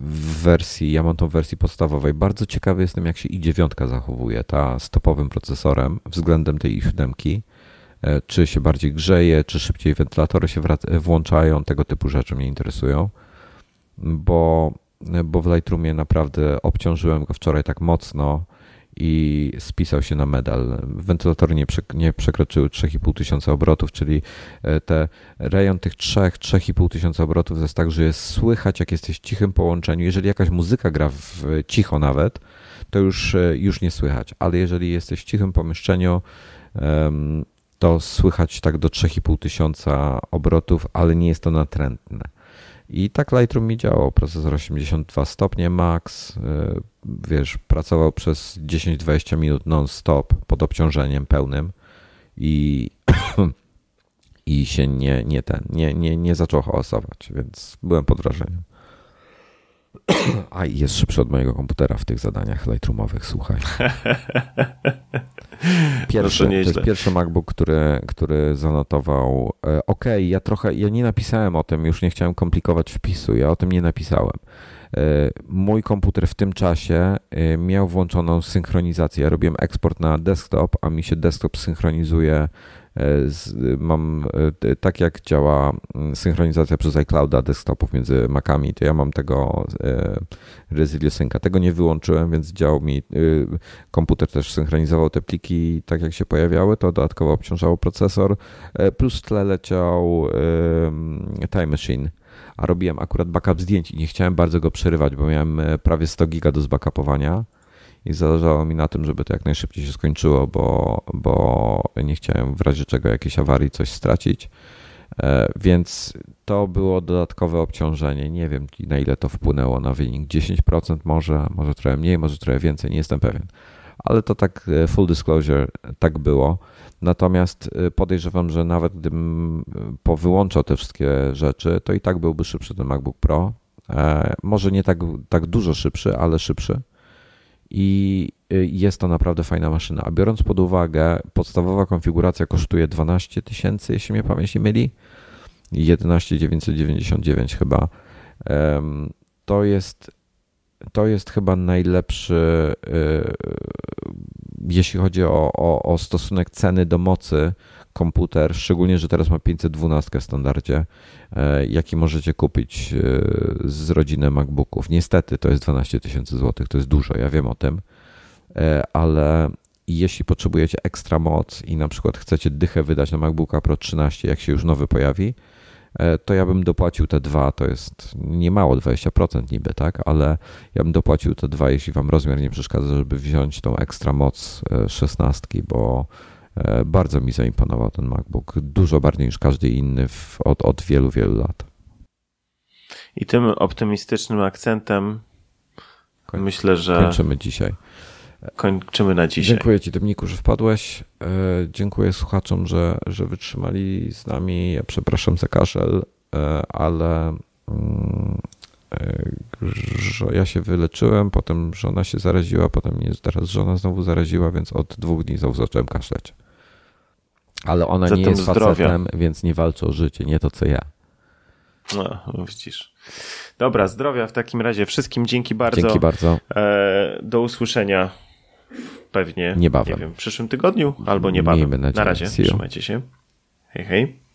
Speaker 1: w wersji, ja mam tą wersji podstawowej. Bardzo ciekawy jestem, jak się i9 zachowuje, ta z topowym procesorem względem tej i7. E, czy się bardziej grzeje, czy szybciej wentylatory się włączają, tego typu rzeczy mnie interesują, bo, bo w Lightroomie naprawdę obciążyłem go wczoraj tak mocno, i spisał się na medal. Wentylatory nie, nie przekroczyły 3,5 tysiąca obrotów, czyli e, te rejon tych 3-3,5 tysiąca obrotów jest tak, że jest słychać, jak jesteś w cichym połączeniu. Jeżeli jakaś muzyka gra w cicho nawet, to już, e, już nie słychać, ale jeżeli jesteś w cichym pomieszczeniu, to słychać tak do 3,5 tysiąca obrotów, ale nie jest to natrętne. I tak Lightroom mi działał, procesor 82 stopnie max, y, wiesz, pracował przez 10-20 minut non-stop pod obciążeniem pełnym i, i się nie, nie ten, nie, nie, nie zaczął hałasować, więc byłem pod wrażeniem. A i jest szybszy od mojego komputera w tych zadaniach Lightroomowych, słuchaj. Pierwszy, to, to jest pierwszy MacBook, który, który zanotował. E, ok, ja trochę, ja nie napisałem o tym, już nie chciałem komplikować wpisu, ja o tym nie napisałem. E, mój komputer w tym czasie e, miał włączoną synchronizację. Ja robiłem eksport na desktop, a mi się desktop synchronizuje mam, e, tak jak działa mm, synchronizacja przez iClouda desktopów między Macami, to ja mam tego e, ResiliSynca. Tego nie wyłączyłem, więc działał mi, komputer też synchronizował te pliki tak jak się pojawiały, to dodatkowo obciążało procesor, plus w tle leciał Time Machine. A robiłem akurat backup zdjęć i nie chciałem bardzo go przerywać, bo miałem prawie 100 giga do zbackupowania i zależało mi na tym, żeby to jak najszybciej się skończyło, bo, bo nie chciałem w razie czego jakiejś awarii coś stracić. E, więc to było dodatkowe obciążenie. Nie wiem na ile to wpłynęło na wynik. 10% może, może trochę mniej, może trochę więcej, nie jestem pewien. Ale to tak, e, full disclosure, tak było. Natomiast e, podejrzewam, że nawet gdybym powyłączał te wszystkie rzeczy, to i tak byłby szybszy ten MacBook Pro. Może nie tak, tak dużo szybszy, ale szybszy i y, jest to naprawdę fajna maszyna. A biorąc pod uwagę, podstawowa konfiguracja kosztuje 12 tysięcy, jeśli mnie pamięć nie myli, 11 999 chyba. To jest, to jest chyba najlepszy, y, jeśli chodzi o, o, o stosunek ceny do mocy komputer, szczególnie, że teraz ma 512 w standardzie, e, jaki możecie kupić e, z rodziny MacBooków. Niestety to jest 12 tysięcy złotych, to jest dużo, ja wiem o tym, e, ale jeśli potrzebujecie ekstra moc i na przykład chcecie dychę wydać na MacBooka Pro 13, jak się już nowy pojawi, to ja bym dopłacił te dwa, to jest niemało, 20% niby, tak, ale ja bym dopłacił te dwa, jeśli wam rozmiar nie przeszkadza, żeby wziąć tą ekstra moc 16, bo bardzo mi zaimponował ten MacBook, dużo bardziej niż każdy inny w, od, od wielu, wielu lat.
Speaker 2: I tym optymistycznym akcentem Koń, myślę, że.
Speaker 1: Kończymy dzisiaj.
Speaker 2: Kończymy na dzisiaj.
Speaker 1: Dziękuję Ci, Dominiku, że wpadłeś. E, dziękuję słuchaczom, że, że wytrzymali z nami. Ja przepraszam za kaszel, e, ale mm, e, że ja się wyleczyłem, potem żona się zaraziła, potem mnie teraz żona znowu zaraziła, więc od dwóch dni znowu zacząłem kaszleć. Ale ona nie jest facetem, zdrowia. więc nie walczy o życie, nie to co ja.
Speaker 2: No, widzisz. Dobra, zdrowia w takim razie wszystkim. Dzięki bardzo.
Speaker 1: Dzięki bardzo.
Speaker 2: E, do usłyszenia pewnie
Speaker 1: niebawem.
Speaker 2: Nie wiem, w przyszłym tygodniu albo niebawem. Na razie. Trzymajcie się. Hej, hej.